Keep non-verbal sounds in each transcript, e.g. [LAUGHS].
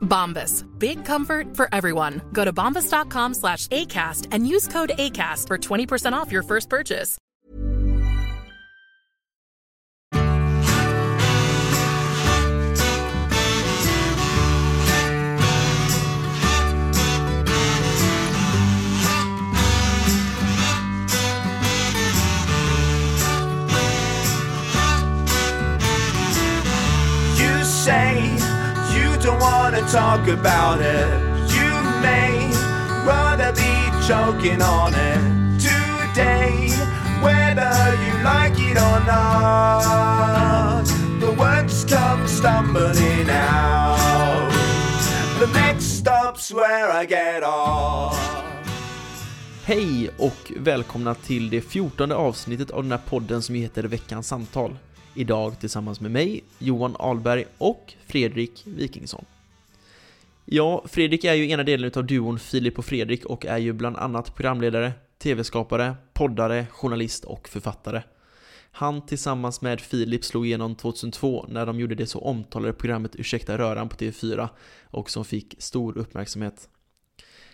Bombas. Big comfort for everyone. Go to bombas.com slash ACAST and use code ACAST for 20% off your first purchase. You say you don't wanna talk about it. You may rather be choking on it today, whether you like it or not. The words come stumbling out. The next stop's where I get off. Hej och välkomna till det fjortonde avsnittet av den här podden som heter Veckans samtal. Idag tillsammans med mig, Johan Alberg och Fredrik Wikingsson. Ja, Fredrik är ju ena delen av duon Filip och Fredrik och är ju bland annat programledare, tv-skapare, poddare, journalist och författare. Han tillsammans med Filip slog igenom 2002 när de gjorde det så omtalade programmet Ursäkta röran på TV4 och som fick stor uppmärksamhet.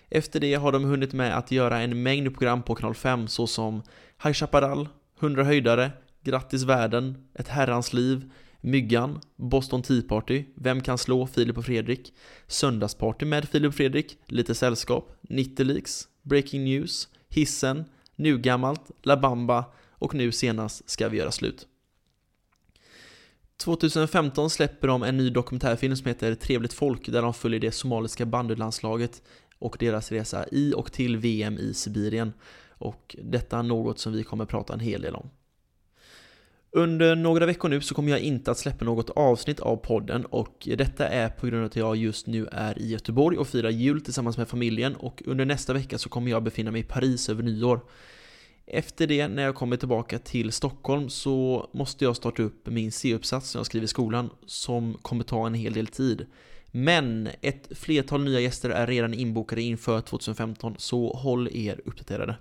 Efter det har de hunnit med att göra en mängd program på kanal 5 såsom High Chaparral, 100 höjdare, Grattis världen, Ett herrans liv, Myggan, Boston Tea Party, Vem kan slå Filip och Fredrik, Söndagsparty med Filip och Fredrik, Lite sällskap, 90 Leaks, Breaking News, Hissen, Nu gammalt, La Bamba och nu senast Ska vi göra slut. 2015 släpper de en ny dokumentärfilm som heter Trevligt folk där de följer det somaliska bandylandslaget och deras resa i och till VM i Sibirien. Och detta är något som vi kommer prata en hel del om. Under några veckor nu så kommer jag inte att släppa något avsnitt av podden och detta är på grund av att jag just nu är i Göteborg och firar jul tillsammans med familjen och under nästa vecka så kommer jag befinna mig i Paris över nyår. Efter det, när jag kommer tillbaka till Stockholm, så måste jag starta upp min C-uppsats som jag skriver i skolan, som kommer ta en hel del tid. Men ett flertal nya gäster är redan inbokade inför 2015, så håll er uppdaterade.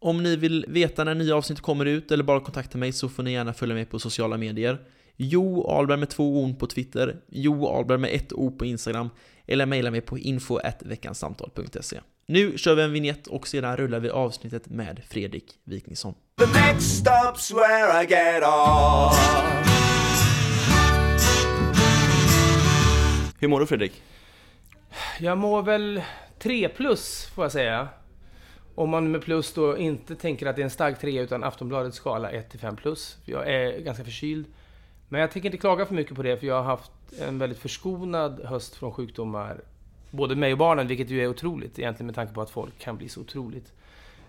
Om ni vill veta när nya avsnitt kommer ut eller bara kontakta mig så får ni gärna följa mig på sociala medier. Jo Alberg med två O på Twitter, Jo Alberg med ett O på Instagram eller mejla mig på info.veckansamtal.se. Nu kör vi en vignett och sedan rullar vi avsnittet med Fredrik Wikingsson. The next stop's where I get off. Hur mår du Fredrik? Jag mår väl 3 plus får jag säga. Om man med plus då inte tänker att det är en stark 3 utan Aftonbladets skala 1 till 5 plus. Jag är ganska förkyld. Men jag tänker inte klaga för mycket på det för jag har haft en väldigt förskonad höst från sjukdomar. Både mig och barnen, vilket ju är otroligt egentligen med tanke på att folk kan bli så otroligt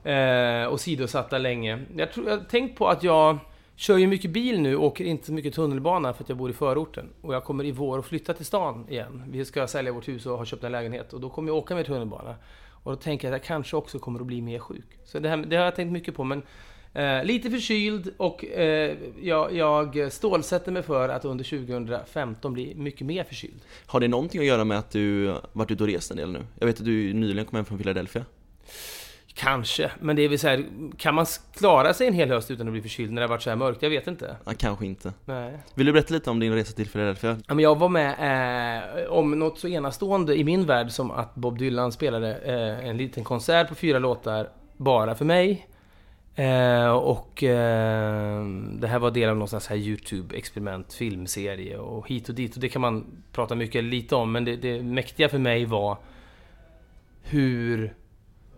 eh, och sidosatta länge. Jag, tror, jag har tänkt på att jag kör ju mycket bil nu och åker inte så mycket tunnelbana för att jag bor i förorten. Och jag kommer i vår att flytta till stan igen. Vi ska sälja vårt hus och har köpt en lägenhet och då kommer jag åka med tunnelbana. Och då tänker jag att jag kanske också kommer att bli mer sjuk. Så det, här, det har jag tänkt mycket på. Men eh, lite förkyld och eh, jag, jag stålsätter mig för att under 2015 bli mycket mer förkyld. Har det någonting att göra med att du varit ute och rest en del nu? Jag vet att du nyligen kom hem från Philadelphia. Kanske, men det är väl så här, kan man klara sig en hel höst utan att bli förkyld när det har varit så här mörkt? Jag vet inte. Ja, kanske inte. Nej. Vill du berätta lite om din resa till Philadelphia? Ja, men jag var med eh, om något så enastående i min värld som att Bob Dylan spelade eh, en liten konsert på fyra låtar bara för mig. Eh, och eh, det här var del av någon slags här YouTube-experiment, filmserie och hit och dit. Och det kan man prata mycket lite om, men det, det mäktiga för mig var hur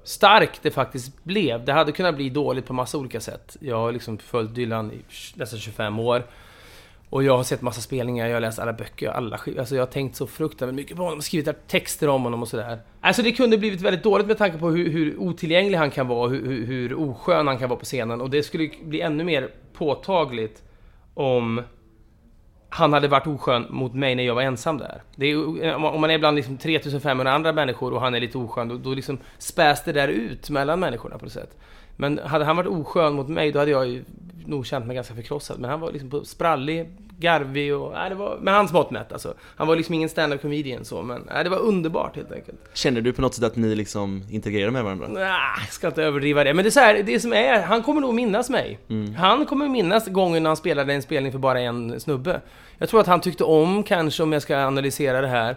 stark det faktiskt blev. Det hade kunnat bli dåligt på massa olika sätt. Jag har liksom följt Dylan i nästan 25 år. Och jag har sett massa spelningar, jag har läst alla böcker, alla skiv- Alltså jag har tänkt så fruktansvärt mycket på honom, skrivit texter om honom och sådär. Alltså det kunde blivit väldigt dåligt med tanke på hur, hur otillgänglig han kan vara, hur, hur oskön han kan vara på scenen. Och det skulle bli ännu mer påtagligt om han hade varit oskön mot mig när jag var ensam där. Det är, om man är bland liksom 3500 andra människor och han är lite oskön, då, då liksom späs det där ut mellan människorna på något sätt. Men hade han varit oskön mot mig, då hade jag ju nog känt mig ganska förkrossad. Men han var liksom sprallig, garvig och... Nej, det var, med hans mått mätt alltså. Han var liksom ingen stand-up comedian så, men nej, det var underbart helt enkelt. Känner du på något sätt att ni liksom integrerar med varandra? Nej, jag ska inte överdriva det. Men det är så här, det som är, han kommer nog minnas mig. Han kommer minnas gången när han spelade en spelning för bara en snubbe. Jag tror att han tyckte om, kanske om jag ska analysera det här,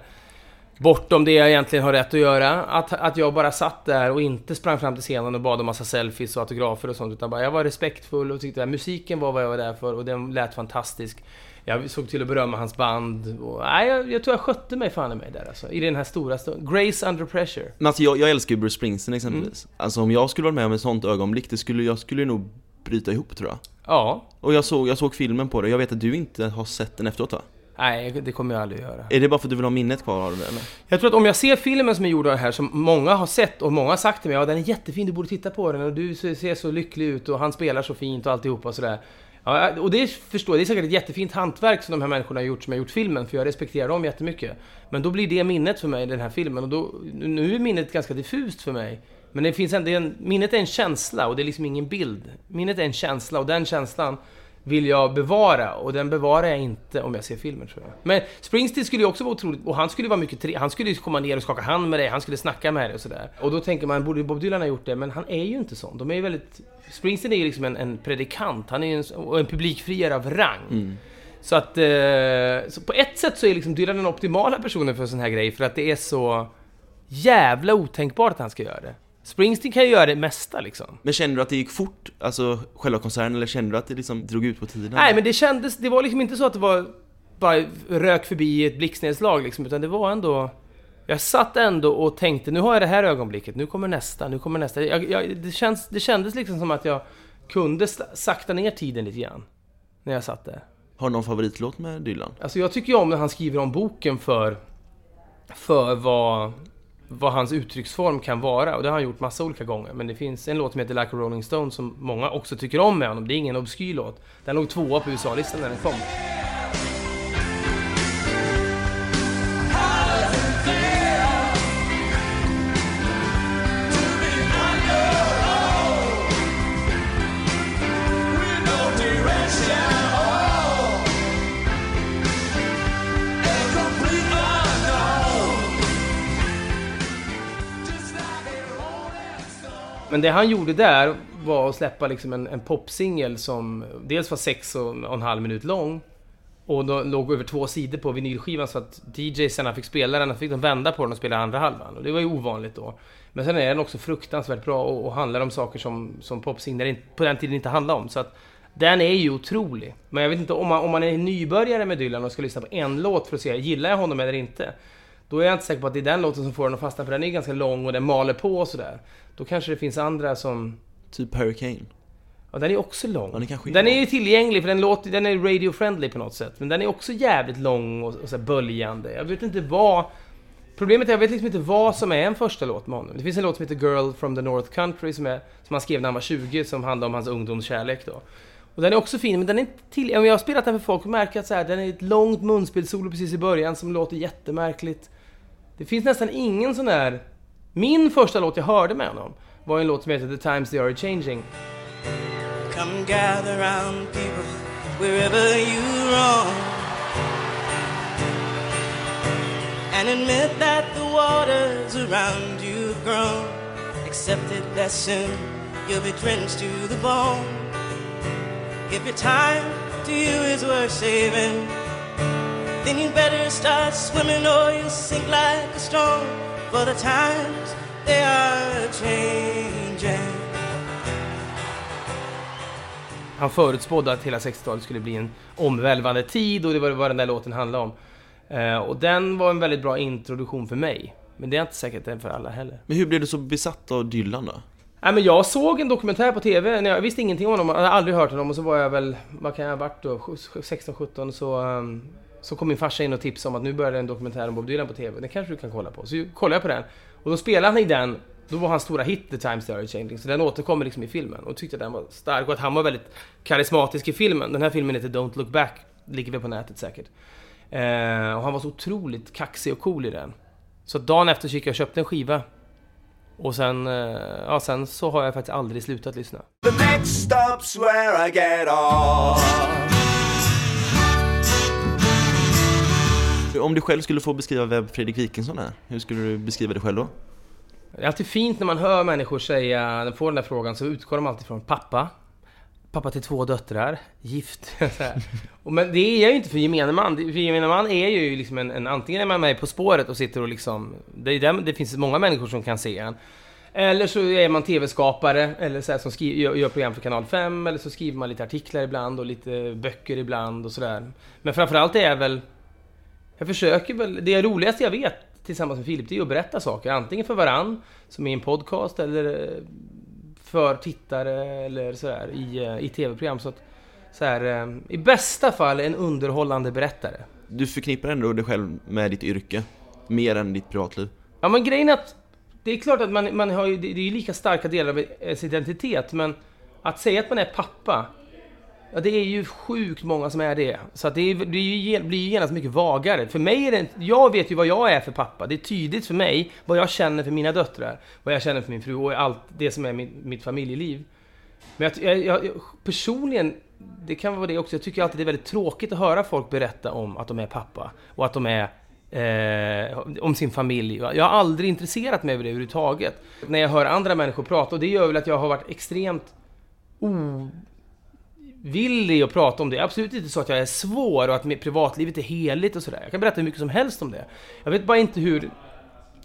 bortom det jag egentligen har rätt att göra, att, att jag bara satt där och inte sprang fram till scenen och bad om massa selfies och autografer och sånt, utan bara jag var respektfull och tyckte att musiken var vad jag var där för och den lät fantastisk. Jag såg till att berömma hans band. Och, nej, jag, jag tror jag skötte mig fan i mig där alltså. I den här stora stunden. Grace under pressure. Men alltså jag, jag älskar ju Bruce Springsteen exempelvis. Alltså om jag skulle vara med om ett sånt ögonblick, det skulle, jag skulle nog bryta ihop tror jag. Ja. Och jag såg, jag såg filmen på det, jag vet att du inte har sett den efteråt va? Nej, det kommer jag aldrig göra. Är det bara för att du vill ha minnet kvar av det eller? Jag tror att om jag ser filmen som är gjord av det här, som många har sett och många har sagt till mig, ja den är jättefin, du borde titta på den och du ser så lycklig ut och han spelar så fint och alltihopa och sådär. Ja, och det förstår jag, det är säkert ett jättefint hantverk som de här människorna har gjort som har gjort filmen, för jag respekterar dem jättemycket. Men då blir det minnet för mig, den här filmen, och då, nu är minnet ganska diffust för mig. Men det finns en, det är en, minnet är en känsla och det är liksom ingen bild. Minnet är en känsla och den känslan vill jag bevara och den bevarar jag inte om jag ser filmen tror jag. Men Springsteen skulle ju också vara otroligt, och han skulle vara mycket tre, han skulle ju komma ner och skaka hand med dig, han skulle snacka med dig och sådär. Och då tänker man, borde Bob Dylan ha gjort det? Men han är ju inte sån. De är ju väldigt... Springsteen är ju liksom en, en predikant, han är ju en, och en publikfriare av rang. Så att... Eh, så på ett sätt så är liksom Dylan den optimala personen för en sån här grej, för att det är så jävla otänkbart att han ska göra det. Springsteen kan ju göra det mesta liksom. Men kände du att det gick fort, alltså själva konserten, eller kände du att det liksom drog ut på tiden? Nej, men det kändes... Det var liksom inte så att det var bara rök förbi i ett blixtnedslag liksom, utan det var ändå... Jag satt ändå och tänkte, nu har jag det här ögonblicket, nu kommer nästa, nu kommer nästa. Jag, jag, det, känns, det kändes liksom som att jag kunde sakta ner tiden lite grann. När jag satt där. Har du någon favoritlåt med Dylan? Alltså jag tycker ju om när han skriver om boken för... För vad... Vad hans uttrycksform kan vara. Och det har han gjort massa olika gånger. Men det finns en låt som heter Like a Rolling Stone som många också tycker om med honom. Det är ingen obskyr låt. Den låg tvåa på USA-listan när den kom. Men det han gjorde där var att släppa liksom en, en popsingel som dels var sex och en halv minut lång och då låg över två sidor på vinylskivan så att DJ sen fick spela den, fick de vända på den och spela andra halvan. Och det var ju ovanligt då. Men sen är den också fruktansvärt bra och, och handlar om saker som, som popsinglar på den tiden inte handlade om. Så att den är ju otrolig. Men jag vet inte, om man, om man är nybörjare med Dylan och ska lyssna på en låt för att se, gillar jag honom eller inte? Då är jag inte säker på att det är den låten som får den att fastna, för den är ganska lång och den maler på och sådär. Då kanske det finns andra som... Typ Hurricane? Ja, den är också lång. Ja, den kanske den är ju tillgänglig för den, låter, den är radio-friendly på något sätt. Men den är också jävligt lång och, och så böljande. Jag vet inte vad... Problemet är jag vet liksom inte vad som är en första låt med honom. Det finns en låt som heter Girl from the North Country som, är, som han skrev när han var 20 som handlar om hans ungdomskärlek då. Och den är också fin, men den är inte till... Om jag har spelat den för folk och märker att så här, den är ett långt munspelssolo precis i början som låter jättemärkligt. Det finns nästan ingen sån där... Min första låt jag hörde med honom var en låt som heter The Times They Are Changing. Come gather round people wherever you roam and admit that the waters around you have grown. Accept it that soon you'll be drenched to the bone. If your time to you is worth saving, then you better start swimming or you'll sink like a stone. For the times they are changing. Han förutspådde att hela 60-talet skulle bli en omvälvande tid och det var vad den där låten handlade om. Eh, och den var en väldigt bra introduktion för mig. Men det är inte säkert det är för alla heller. Men hur blev du så besatt av Dylan då? Nej men jag såg en dokumentär på TV, när jag visste ingenting om honom, jag hade aldrig hört honom. Och så var jag väl, vad kan jag ha varit då, 16-17 så, um, så kom min farsa in och tipsade om att nu började en dokumentär om Bob Dylan på TV, den kanske du kan kolla på. Så kollade jag på den, och då spelade han i den, då var hans stora hit The Times They Are Changing, så den återkommer liksom i filmen. Och tyckte den var stark. Och att han var väldigt karismatisk i filmen. Den här filmen heter Don't Look Back, ligger väl på nätet säkert. Eh, och han var så otroligt kaxig och cool i den. Så dagen efter så gick jag och köpte en skiva och sen, eh, ja, sen så har jag faktiskt aldrig slutat lyssna. The next stop's where I get off. Om du själv skulle få beskriva vem Fredrik Wikingsson är, hur skulle du beskriva dig själv då? Det är alltid fint när man hör människor säga, när de får den där frågan, så utgår de alltid från pappa. Pappa till två döttrar, gift. [LAUGHS] så här. Och men det är jag ju inte för gemene man. För gemene man är ju liksom en, en antingen är man med På spåret och sitter och liksom... Det, är där, det finns många människor som kan se en. Eller så är man TV-skapare, eller så här, som skriver, gör, gör program för Kanal 5, eller så skriver man lite artiklar ibland och lite böcker ibland och sådär. Men framförallt är jag väl... Jag försöker väl... Det roligaste jag vet tillsammans med Filip, det är att berätta saker. Antingen för varann, som i en podcast, eller för tittare eller sådär i, eh, i TV-program. Så att, så här, eh, I bästa fall en underhållande berättare. Du förknippar ändå dig själv med ditt yrke, mer än ditt privatliv. Ja men grejen är att det är klart att man, man har ju, det är ju lika starka delar av ens identitet, men att säga att man är pappa, ja det är ju sjukt många som är det. Så att det, är, det blir ju genast mycket vagare. För mig är det jag vet ju vad jag är för pappa. Det är tydligt för mig vad jag känner för mina döttrar, vad jag känner för min fru och allt det som är mitt, mitt familjeliv. Men jag, jag, jag, personligen, det kan vara det också, jag tycker alltid det är väldigt tråkigt att höra folk berätta om att de är pappa och att de är Eh, om sin familj. Jag har aldrig intresserat mig för det överhuvudtaget. När jag hör andra människor prata, och det gör väl att jag har varit extremt vill det att prata om det. Absolut inte så att jag är svår och att privatlivet är heligt och sådär. Jag kan berätta hur mycket som helst om det. Jag vet bara inte hur...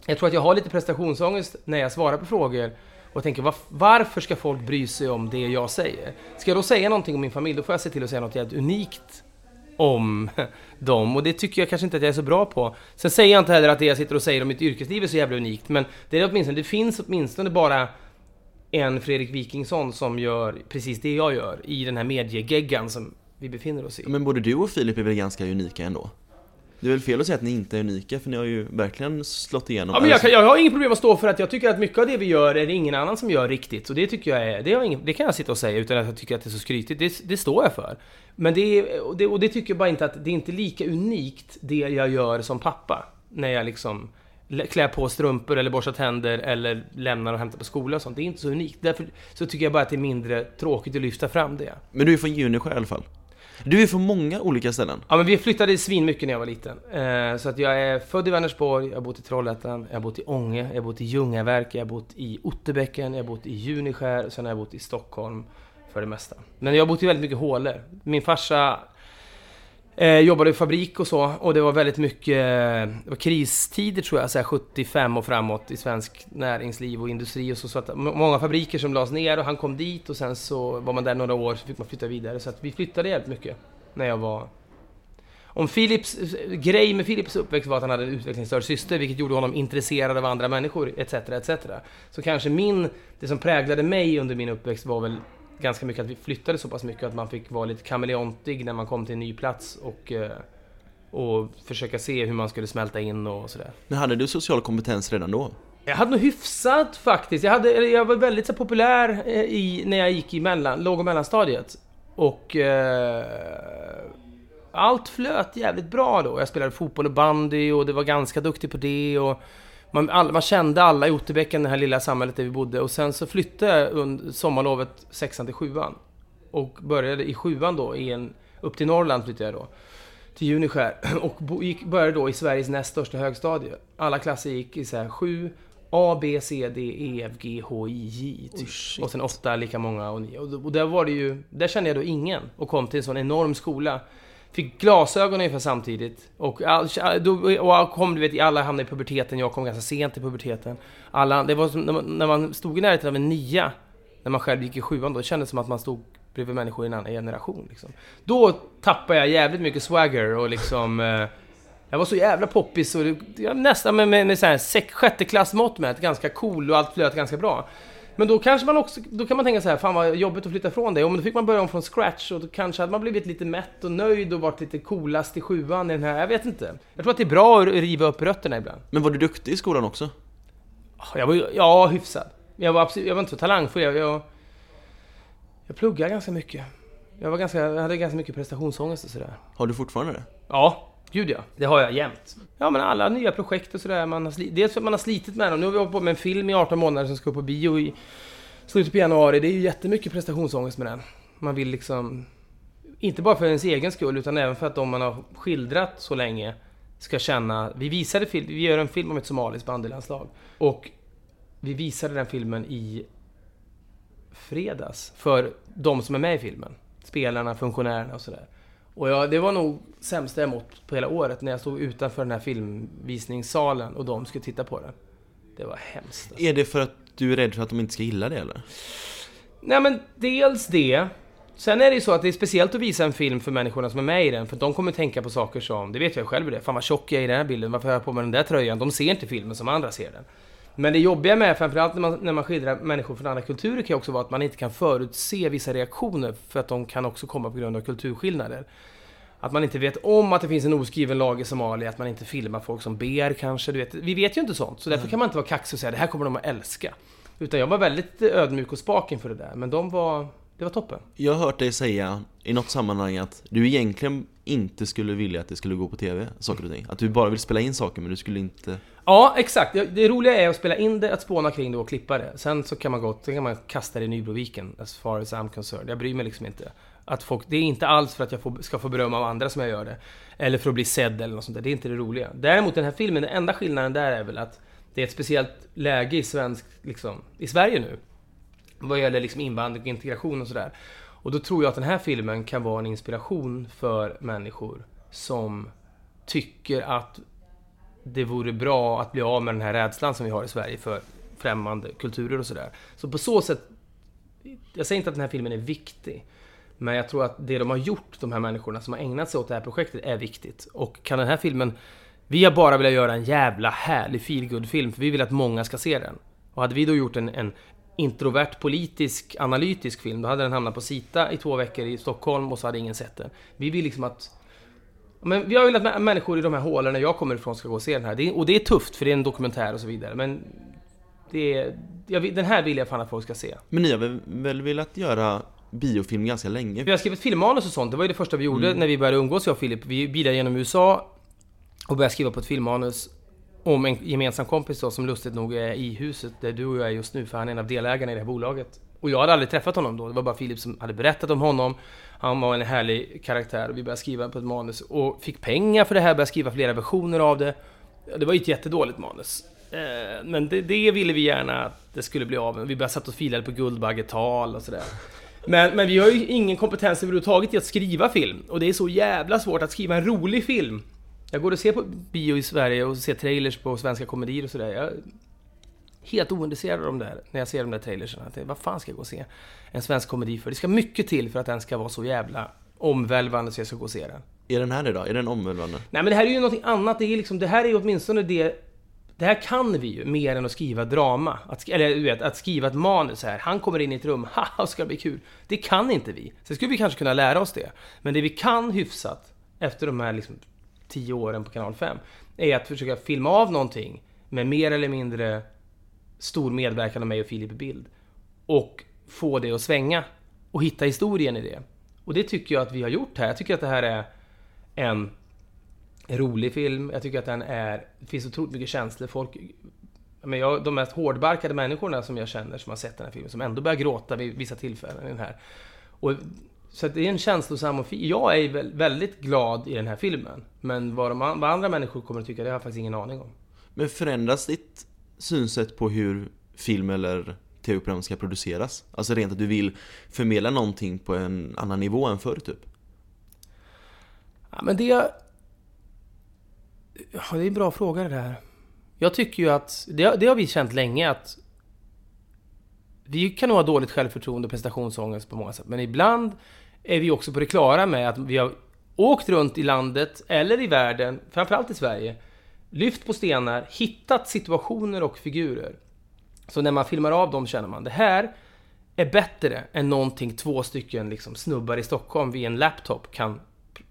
Jag tror att jag har lite prestationsångest när jag svarar på frågor och tänker var, varför ska folk bry sig om det jag säger? Ska jag då säga någonting om min familj, då får jag se till att säga något jävligt unikt om [LAUGHS] dem. Och det tycker jag kanske inte att jag är så bra på. Sen säger jag inte heller att det jag sitter och säger om mitt yrkesliv är så jävla unikt. Men det är åtminstone, det finns åtminstone bara en Fredrik Wikingsson som gör precis det jag gör i den här mediegeggan som vi befinner oss i. Men både du och Filip är väl ganska unika ändå? Det är väl fel att säga att ni inte är unika, för ni har ju verkligen slått igenom. Ja, men jag, jag har inget problem att stå för att jag tycker att mycket av det vi gör är det ingen annan som gör riktigt. Och det tycker jag är, det, har ingen, det kan jag sitta och säga utan att jag tycker att det är så skrytigt. Det, det står jag för. Men det, är, och det, och det tycker jag bara inte att det är inte lika unikt det jag gör som pappa. När jag liksom klär på strumpor eller borstar tänder eller lämnar och hämtar på skolan och sånt. Det är inte så unikt. Därför så tycker jag bara att det är mindre tråkigt att lyfta fram det. Men du är från Junisjö i alla fall? Du är från många olika ställen? Ja men vi flyttade svin mycket när jag var liten. Eh, så att jag är född i Vänersborg, jag har bott i Trollhättan, jag har bott i Ånge, jag har bott i Ljungaverk, jag har bott i Otterbäcken, jag har bott i Juniskär, och sen har jag bott i Stockholm för det mesta. Men jag har bott i väldigt mycket hålor. Min farsa eh, jobbade i fabrik och så och det var väldigt mycket det var kristider tror jag, så 75 och framåt i svensk näringsliv och industri och så. så att många fabriker som lades ner och han kom dit och sen så var man där några år så fick man flytta vidare. Så att vi flyttade jävligt mycket när jag var om Philips grej med Philips uppväxt var att han hade en utvecklingsstörd syster, vilket gjorde honom intresserad av andra människor, etc. etc. Så kanske min, det som präglade mig under min uppväxt var väl ganska mycket att vi flyttade så pass mycket att man fick vara lite kameleontig när man kom till en ny plats och, eh, och försöka se hur man skulle smälta in och sådär. Men hade du social kompetens redan då? Jag hade nog hyfsat faktiskt. Jag, hade, jag var väldigt så populär eh, i, när jag gick i mellan, låg och mellanstadiet. Och eh, allt flöt jävligt bra då. Jag spelade fotboll och bandy och det var ganska duktig på det. Och man, all, man kände alla i Otterbäcken, det här lilla samhället där vi bodde. Och sen så flyttade jag under sommarlovet sexan till sjuan. Och började i sjuan då, i en, upp till Norrland flyttade jag då. Till Juniskär. [CLEARS THROAT] Och gick, började då i Sveriges näst största högstadie. Alla klasser gick i så här sju, A, B, C, D, E, F, G, H, I, J. Typ. Oh, och sen åtta lika många och nio. Och, och där var det ju, där kände jag då ingen. Och kom till en sån enorm skola. Fick glasögon ungefär samtidigt. Och, all, då, och kom, du vet, alla hamnade i puberteten, jag kom ganska sent i puberteten. Alla, det var som, när, man, när man stod i närheten av en nia, när man själv gick i sjuan, då Det kändes det som att man stod bredvid människor i en annan generation. Liksom. Då tappade jag jävligt mycket swagger och liksom... Eh, Jag var så jävla poppis och det, jag nästan med, med, med så här sex, sjätte med, ganska cool och allt flöt ganska bra. Men då kanske man också, då kan man tänka så här, fan vad jobbigt att flytta från det. Och men då fick man börja om från scratch och då kanske hade man blivit lite mätt och nöjd och varit lite coolast i sjuan i den här, jag vet inte. Jag tror att det är bra att riva upp rötterna ibland. Men var du duktig i skolan också? Jag var ja, hyfsad. Jag var, absolut, jag var inte så talangfull. Jag, jag, jag pluggade ganska mycket. Jag, var ganska, jag hade ganska mycket prestationsångest och sådär. Har du fortfarande det? Ja, gud ja. Det har jag jämt. Ja, men alla nya projekt och sådär. Man har sli- dels för att man har slitit med dem. Nu har vi hållit på med en film i 18 månader som ska upp på bio i slutet på januari. Det är ju jättemycket prestationsångest med den. Man vill liksom... Inte bara för ens egen skull, utan även för att de man har skildrat så länge ska känna... Vi visade film, vi gör en film om ett somaliskt bandylandslag. Och vi visade den filmen i fredags för de som är med i filmen. Spelarna, funktionärerna och sådär. Och ja, det var nog sämsta jag mått på hela året när jag stod utanför den här filmvisningssalen och de skulle titta på den. Det var hemskt. alltså. Är det för att du är rädd för att de inte ska gilla det eller? Nej men dels det. Sen är det ju så att det är speciellt att visa en film för människorna som är med i den, för de kommer tänka på saker som, det vet jag själv det fan vad tjock jag är i den här bilden, varför har jag på mig den där tröjan? De ser inte filmen som andra ser den. Men det jobbiga med, framförallt när man, när man skildrar människor från andra kulturer, kan också vara att man inte kan förutse vissa reaktioner, för att de kan också komma på grund av kulturskillnader. Att man inte vet om att det finns en oskriven lag i Somalia, att man inte filmar folk som ber kanske, du vet. Vi vet ju inte sånt, så därför kan man inte vara kaxig och säga det här kommer de att älska. Utan jag var väldigt ödmjuk och spak inför det där, men de var, det var toppen. Jag har hört dig säga i något sammanhang att du egentligen inte skulle vilja att det skulle gå på TV, saker och ting. Att du bara vill spela in saker men du skulle inte... Ja, exakt. Det- roliga är att spela in det, att spåna kring det och klippa det. Sen så kan man gå, sen kan man kasta det i Nybroviken, as far as I'm concerned. Jag bryr mig liksom inte. Att folk, det är inte alls för att jag får, ska få beröm av andra som jag gör det. Eller för att bli sedd eller något sånt där. Det är inte det roliga. Däremot den här filmen, den enda skillnaden där är väl att det är ett speciellt läge i svensk, liksom, i Sverige nu. Vad gäller liksom invandring och integration och sådär. Och då tror jag att den här filmen kan vara en inspiration för människor som tycker att det vore bra att bli av med den här rädslan som vi har i Sverige för främmande kulturer och sådär. Så på så sätt, jag säger inte att den här filmen är viktig, men jag tror att det de har gjort, de här människorna som har ägnat sig åt det här projektet, är viktigt. Och kan den här filmen... Vi har bara velat göra en jävla härlig feelgood-film, för vi vill att många ska se den. Och hade vi då gjort en, en introvert politisk analytisk film, då hade den hamnat på Sita i två veckor i Stockholm och så hade ingen sett den. Vi vill liksom att men vi har velat att mä- människor i de här hålen där jag kommer ifrån ska gå och se den här. Det är, och det är tufft, för det är en dokumentär och så vidare. Men det är, jag, den här vill jag fan att folk ska se. Men ni har väl, väl velat göra biofilm ganska länge? Vi har skrivit filmmanus och sånt. Det var ju det första vi gjorde när vi började umgås, jag och Filip. Vi bilade genom USA och började skriva på ett filmmanus om en gemensam kompis då, som lustigt nog är i huset där du och jag är just nu, för han är en av delägarna i det här bolaget. Och jag hade aldrig träffat honom då, det var bara Filip som hade berättat om honom. Han var en härlig karaktär och vi började skriva på ett manus och fick pengar för det här, började skriva flera versioner av det. Det var ju ett jättedåligt manus. Eh, men det, det ville vi gärna att det skulle bli av. Vi började sätta och filade på Guldbaggetal och sådär. Men, men vi har ju ingen kompetens överhuvudtaget i att skriva film. Och det är så jävla svårt att skriva en rolig film. Jag går och ser på bio i Sverige och ser trailers på svenska komedier och sådär. Jag är helt ointresserad av de där, när jag ser de där trailersen. Tänker, Vad fan ska jag gå och se en svensk komedi för? Det ska mycket till för att den ska vara så jävla omvälvande så jag ska gå och se den. Är den här det då? Är den omvälvande? Nej men det här är ju någonting annat. Det, är liksom, det här är ju åtminstone det... Det här kan vi ju, mer än att skriva drama. Att, eller du vet, att skriva ett manus här. Han kommer in i ett rum, [LAUGHS] haha, ska det bli kul. Det kan inte vi. Sen skulle vi kanske kunna lära oss det. Men det vi kan hyfsat, efter de här liksom, tio åren på kanal 5, är att försöka filma av någonting med mer eller mindre stor medverkan av mig och Filip i bild. Och få det att svänga. Och hitta historien i det. Och det tycker jag att vi har gjort här. Jag tycker att det här är en rolig film. Jag tycker att den är... Det finns otroligt mycket känslor. Folk... Men jag, de mest hårdbarkade människorna som jag känner som har sett den här filmen, som ändå börjar gråta vid vissa tillfällen i den här. Och, så det är en känslosam och fi- Jag är väl, väldigt glad i den här filmen. Men vad, de, vad andra människor kommer att tycka, det har jag faktiskt ingen aning om. Men förändras ditt synsätt på hur film eller tv-program ska produceras? Alltså rent att du vill förmedla någonting på en annan nivå än förr typ? Ja, men det... Ja, det är en bra fråga det där. Jag tycker ju att... Det, det har vi känt länge att... Vi kan nog ha dåligt självförtroende och prestationsångest på många sätt. Men ibland är vi också på det klara med att vi har åkt runt i landet, eller i världen, framförallt i Sverige, lyft på stenar, hittat situationer och figurer. Så när man filmar av dem känner man, det här är bättre än någonting två stycken liksom, snubbar i Stockholm vid en laptop kan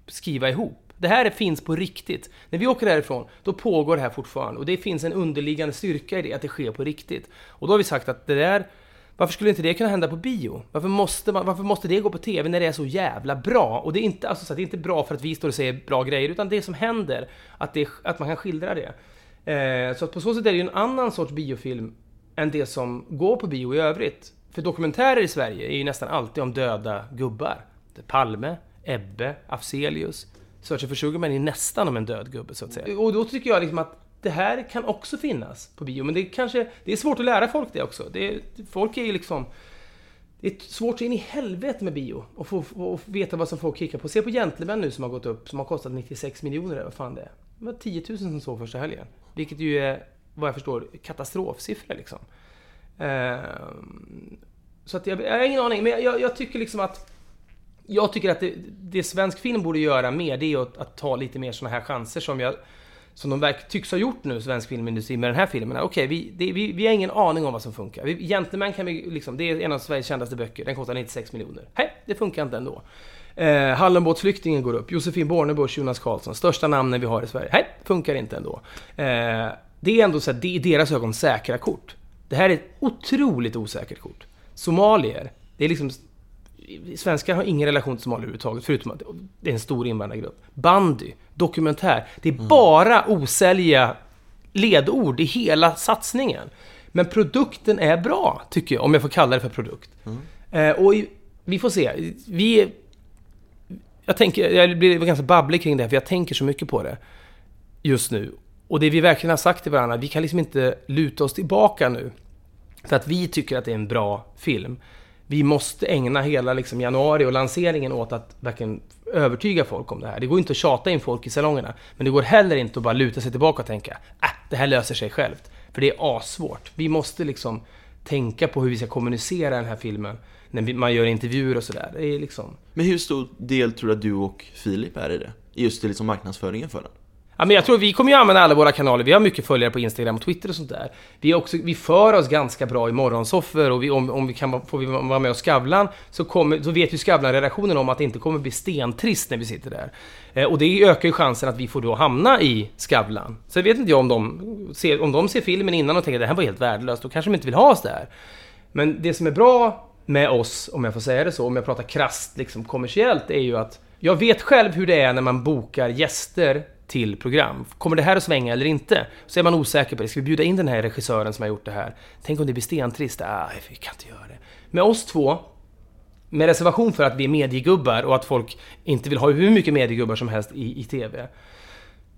skriva ihop. Det här finns på riktigt. När vi åker härifrån, då pågår det här fortfarande. Och det finns en underliggande styrka i det, att det sker på riktigt. Och då har vi sagt att det där varför skulle inte det kunna hända på bio? Varför måste, man, varför måste det gå på TV när det är så jävla bra? Och det är inte, alltså, så det är inte bra för att vi står och säger bra grejer, utan det som händer, att, det, att man kan skildra det. Eh, så att på så sätt är det ju en annan sorts biofilm än det som går på bio i övrigt. För dokumentärer i Sverige är ju nästan alltid om döda gubbar. Palme, Ebbe, Afzelius. Searching för Sugarman är nästan om en död gubbe, så att säga. Och då tycker jag liksom att det här kan också finnas på bio, men det är kanske... Det är svårt att lära folk det också. Det folk är ju liksom... Det är svårt så in i helvete med bio och få, och veta vad som folk kickar på. Se på Gentlemen nu som har gått upp, som har kostat 96 miljoner, vad fan det är. Det var 10 000 som såg första helgen. Vilket ju är, vad jag förstår, katastrofsiffror liksom. Ehm, så att jag, jag har ingen aning, men jag, jag tycker liksom att jag tycker att det, det svensk film borde göra mer, det är att, att ta lite mer såna här chanser som jag som de verk, tycks ha gjort nu, svensk filmindustri, med den här filmen. Okej, okay, vi, vi, vi har ingen aning om vad som funkar. Vi, Gentleman kan vi liksom, det är en av Sveriges kändaste böcker. Den kostar 96 miljoner. Nej, det funkar inte ändå. Eh, Hallonbåtsflyktingen går upp. Josefin Bornebusch, Jonas Karlsson. Största namnen vi har i Sverige. Nej, funkar inte ändå. Eh, det är ändå så att det är i deras ögon säkra kort. Det här är ett otroligt osäkert kort. Somalier, det är liksom Svenskar har ingen relation till somalier överhuvudtaget, förutom att det är en stor invandrargrupp. Bandy, dokumentär. Det är mm. bara osälja ledord i hela satsningen. Men produkten är bra, tycker jag, om jag får kalla det för produkt. Mm. Eh, och vi får se. Vi... Jag tänker, jag blir ganska babblig kring det här, för jag tänker så mycket på det just nu. Och det vi verkligen har sagt till varandra, vi kan liksom inte luta oss tillbaka nu. För att vi tycker att det är en bra film vi måste ägna hela liksom, januari och lanseringen åt att verkligen övertyga folk om det här. Det går inte att tjata in folk i salongerna. Men det går heller inte att bara luta sig tillbaka och tänka äh, det här löser sig självt. För det är assvårt. Vi måste liksom tänka på hur vi ska kommunicera den här filmen när man gör intervjuer och sådär. Liksom... Men hur stor del tror du att du och Filip är i det? Just i liksom marknadsföringen för den? Ja, men jag tror vi kommer ju använda alla våra kanaler. Vi har mycket följare på Instagram och Twitter och sånt där. Vi, också, vi för oss ganska bra i morgonsoffer och vi, om, om vi kan får vi vara med och Skavlan så, kommer, så vet ju Skavlan-redaktionen om att det inte kommer bli stentrist när vi sitter där. Eh, och det ökar ju chansen att vi får då hamna i Skavlan. Så jag vet inte jag om de ser, om de ser filmen innan och tänker att det här var helt värdelöst, då kanske de inte vill ha oss där. Men det som är bra med oss, om jag får säga det så, om jag pratar krasst liksom kommersiellt, är ju att jag vet själv hur det är när man bokar gäster till program. Kommer det här att svänga eller inte? Så är man osäker på det. Ska vi bjuda in den här regissören som har gjort det här? Tänk om det blir stentrist? Ah, vi kan inte göra det. Med oss två, med reservation för att vi är mediegubbar och att folk inte vill ha hur mycket mediegubbar som helst i, i TV.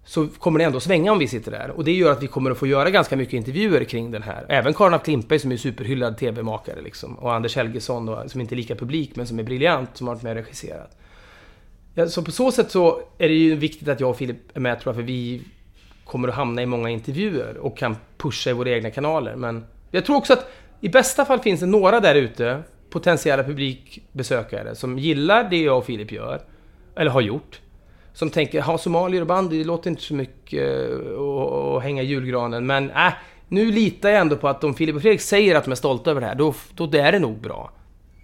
Så kommer det ändå svänga om vi sitter där. Och det gör att vi kommer att få göra ganska mycket intervjuer kring den här. Även Karin af Klimpe, som är superhyllad TV-makare liksom. Och Anders Helgesson då, som inte är lika publik men som är briljant, som har varit med och regisserat. Så på så sätt så är det ju viktigt att jag och Filip är med tror jag, för vi kommer att hamna i många intervjuer och kan pusha i våra egna kanaler. Men jag tror också att i bästa fall finns det några där ute, potentiella publikbesökare, som gillar det jag och Filip gör, eller har gjort. Som tänker, ha somalier och bandy, det låter inte så mycket eh, att hänga i julgranen, men äh, nu litar jag ändå på att om Filip och Fredrik säger att de är stolta över det här, då, då är det nog bra.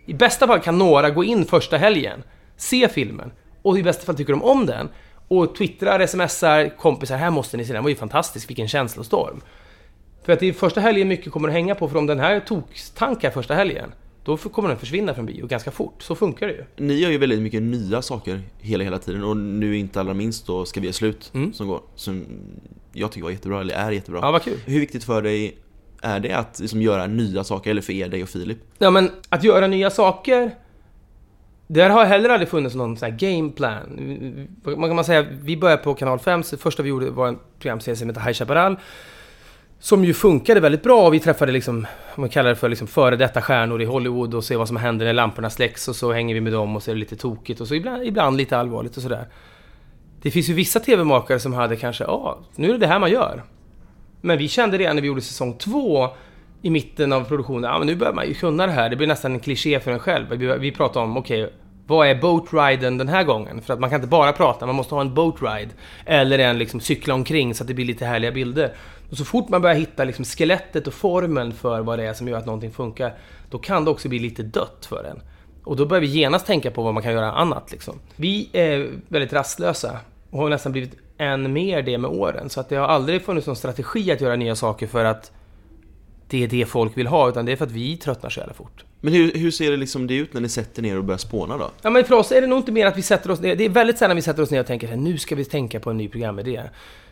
I bästa fall kan några gå in första helgen, se filmen, och i bästa fall tycker de om den. Och twittrar, smsar kompisar, här måste ni se den, var ju fantastisk, vilken känslostorm. För att det är första helgen mycket kommer att hänga på, för om den här toktankar första helgen, då kommer den försvinna från bio ganska fort. Så funkar det ju. Ni gör ju väldigt mycket nya saker hela, hela tiden och nu inte allra minst då Ska vi göra slut mm. som går. Som jag tycker var jättebra, eller är jättebra. Ja, vad kul. Hur viktigt för dig är det att liksom göra nya saker, eller för er, dig och Filip? Ja, men att göra nya saker där har heller aldrig funnits någon sån här gameplan. Man kan man säga, vi började på kanal 5, så det första vi gjorde var en programserie som hette High Chaparral. Som ju funkade väldigt bra och vi träffade liksom, om man kallar det för liksom före detta stjärnor i Hollywood och ser vad som händer när lamporna släcks och så hänger vi med dem och så är det lite tokigt och så ibland, ibland lite allvarligt och sådär. Det finns ju vissa TV-makare som hade kanske, ja, nu är det det här man gör. Men vi kände redan när vi gjorde säsong två i mitten av produktionen, ja men nu börjar man ju kunna det här. Det blir nästan en kliché för en själv. Vi, vi pratar om, okej, okay, Vad är boatriden den här gången? För att man kan inte bara prata, man måste ha en boatride. Eller en liksom cykla omkring så att det blir lite härliga bilder. Och så fort man börjar hitta liksom skelettet och formen för vad det är som gör att någonting funkar, då kan det också bli lite dött för en. Och då börjar vi genast tänka på vad man kan göra annat. Liksom. Vi är väldigt rastlösa och har nästan blivit än mer det med åren. Så att det har aldrig funnits någon strategi att göra nya saker för att det är det folk vill ha, utan det är för att vi tröttnar så jävla fort. Men hur, hur ser det liksom det ut när ni sätter ner och börjar spåna då? Ja men för oss är det nog inte mer att vi sätter oss ner, det är väldigt sällan vi sätter oss ner och tänker nu ska vi tänka på en ny programidé.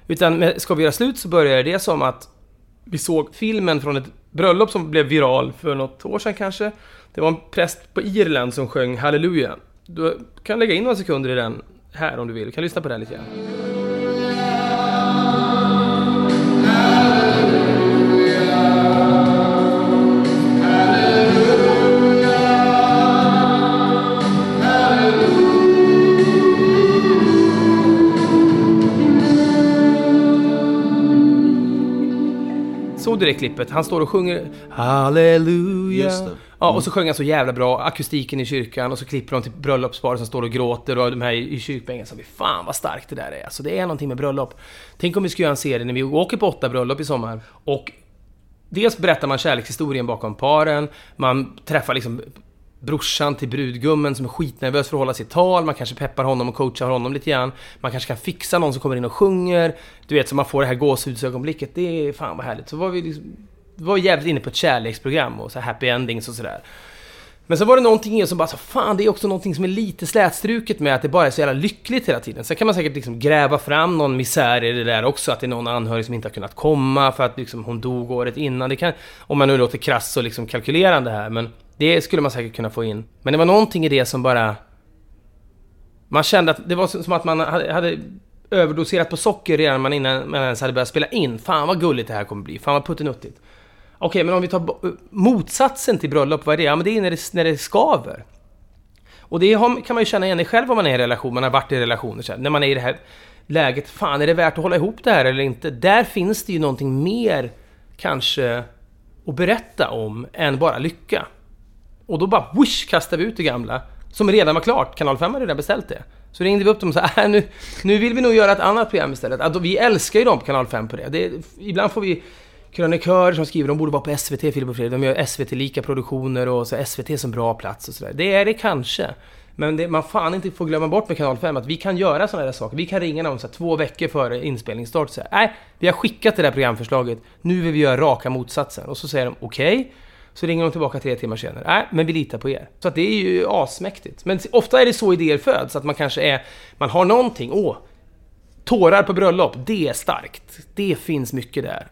Utan ska vi göra slut så börjar det som att vi såg filmen från ett bröllop som blev viral för något år sedan kanske. Det var en präst på Irland som sjöng Halleluja. Du kan lägga in några sekunder i den här om du vill. Du kan lyssna på den lite grann. Såg du det klippet? Han står och sjunger Halleluja. Just det. Ja, och så sjöng han så jävla bra, akustiken i kyrkan och så klipper de till bröllopsparet som står och gråter och de här i kyrkbänken vi Fan vad starkt det där är, alltså det är någonting med bröllop. Tänk om vi ska göra en serie när vi åker på åtta bröllop i sommar och Dels berättar man kärlekshistorien bakom paren, man träffar liksom brorsan till brudgummen som är skitnervös för att hålla sitt tal, man kanske peppar honom och coachar honom lite grann. Man kanske kan fixa någon som kommer in och sjunger. Du vet, så man får det här gåshudsögonblicket. Det är fan vad härligt. Så var vi liksom, var jävligt inne på ett kärleksprogram och så här happy endings och sådär. Men så var det någonting i oss som bara så fan det är också någonting som är lite slätstruket med att det bara är så jävla lyckligt hela tiden. Sen kan man säkert liksom gräva fram någon misär i det där också, att det är någon anhörig som inte har kunnat komma för att liksom hon dog året innan. Det kan, om man nu låter krass och liksom kalkylerande här, men det skulle man säkert kunna få in. Men det var någonting i det som bara... Man kände att det var som att man hade, överdoserat på socker redan man innan man ens hade börjat spela in. Fan vad gulligt det här kommer bli, fan vad puttinuttigt. Okej, men om vi tar motsatsen till bröllop, vad är det? Ja, men det är när det, när det skaver. Och det har, kan man ju känna igen i själv om man är i en relation, man har varit i relationer så här, När man är i det här läget, fan är det värt att hålla ihop det här eller inte? Där finns det ju någonting mer, kanske, att berätta om än bara lycka. Och då bara whoosh kastade vi ut det gamla, som redan var klart. Kanal 5 hade redan beställt det. Så ringde vi upp dem och sa [LAUGHS] äh, nu, nu vill vi nog göra ett annat program istället. Alltså, vi älskar ju dem på Kanal 5 på det. det ibland får vi krönikörer som skriver de borde vara på SVT, Filip och Fredrik. De gör SVT-lika produktioner och så SVT som bra plats och sådär. Det är det kanske. Men det, man fan inte får glömma bort med Kanal 5 att vi kan göra sådana där saker. Vi kan ringa någon så här, två veckor före inspelningsstart och säga nej, vi har skickat det där programförslaget. Nu vill vi göra raka motsatsen. Och så säger de okej. Okay. Så ringer de tillbaka tre timmar senare. Nej, men vi litar på er. Så att det är ju asmäktigt. Men ofta är det så idéer föds, att man kanske är... Man har någonting. Åh! Tårar på bröllop, det är starkt. Det finns mycket där.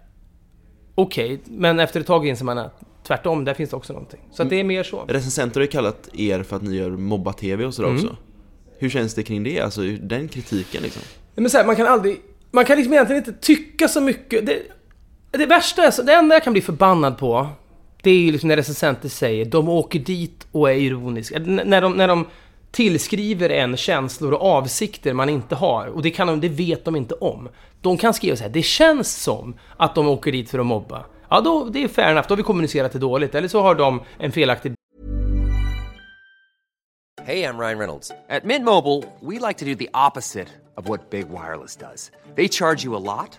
Okej, men efter ett tag inser man att tvärtom, där finns det också någonting. Så att det är mer så. Recensenter har ju kallat er för att ni gör mobba-tv och sådär Mm. också. Hur känns det kring det? Alltså den kritiken liksom? Men så här, man kan aldrig... Man kan liksom egentligen inte tycka så mycket. Det, det värsta är, så, det enda jag kan bli förbannad på, det är ju liksom när recensenter säger de åker dit och är ironiska. N- När de, när de tillskriver en känslor och avsikter man inte har. Och det, kan de, det vet de inte om. De kan skriva så här, det känns som att de åker dit för att mobba. Ja, då, det är fair enough, då har vi kommunicerat det dåligt. Eller så har de en felaktig Hej, jag Ryan Reynolds. På Mint Mobile, we like to do the opposite of what Big Wireless does. They charge you a lot,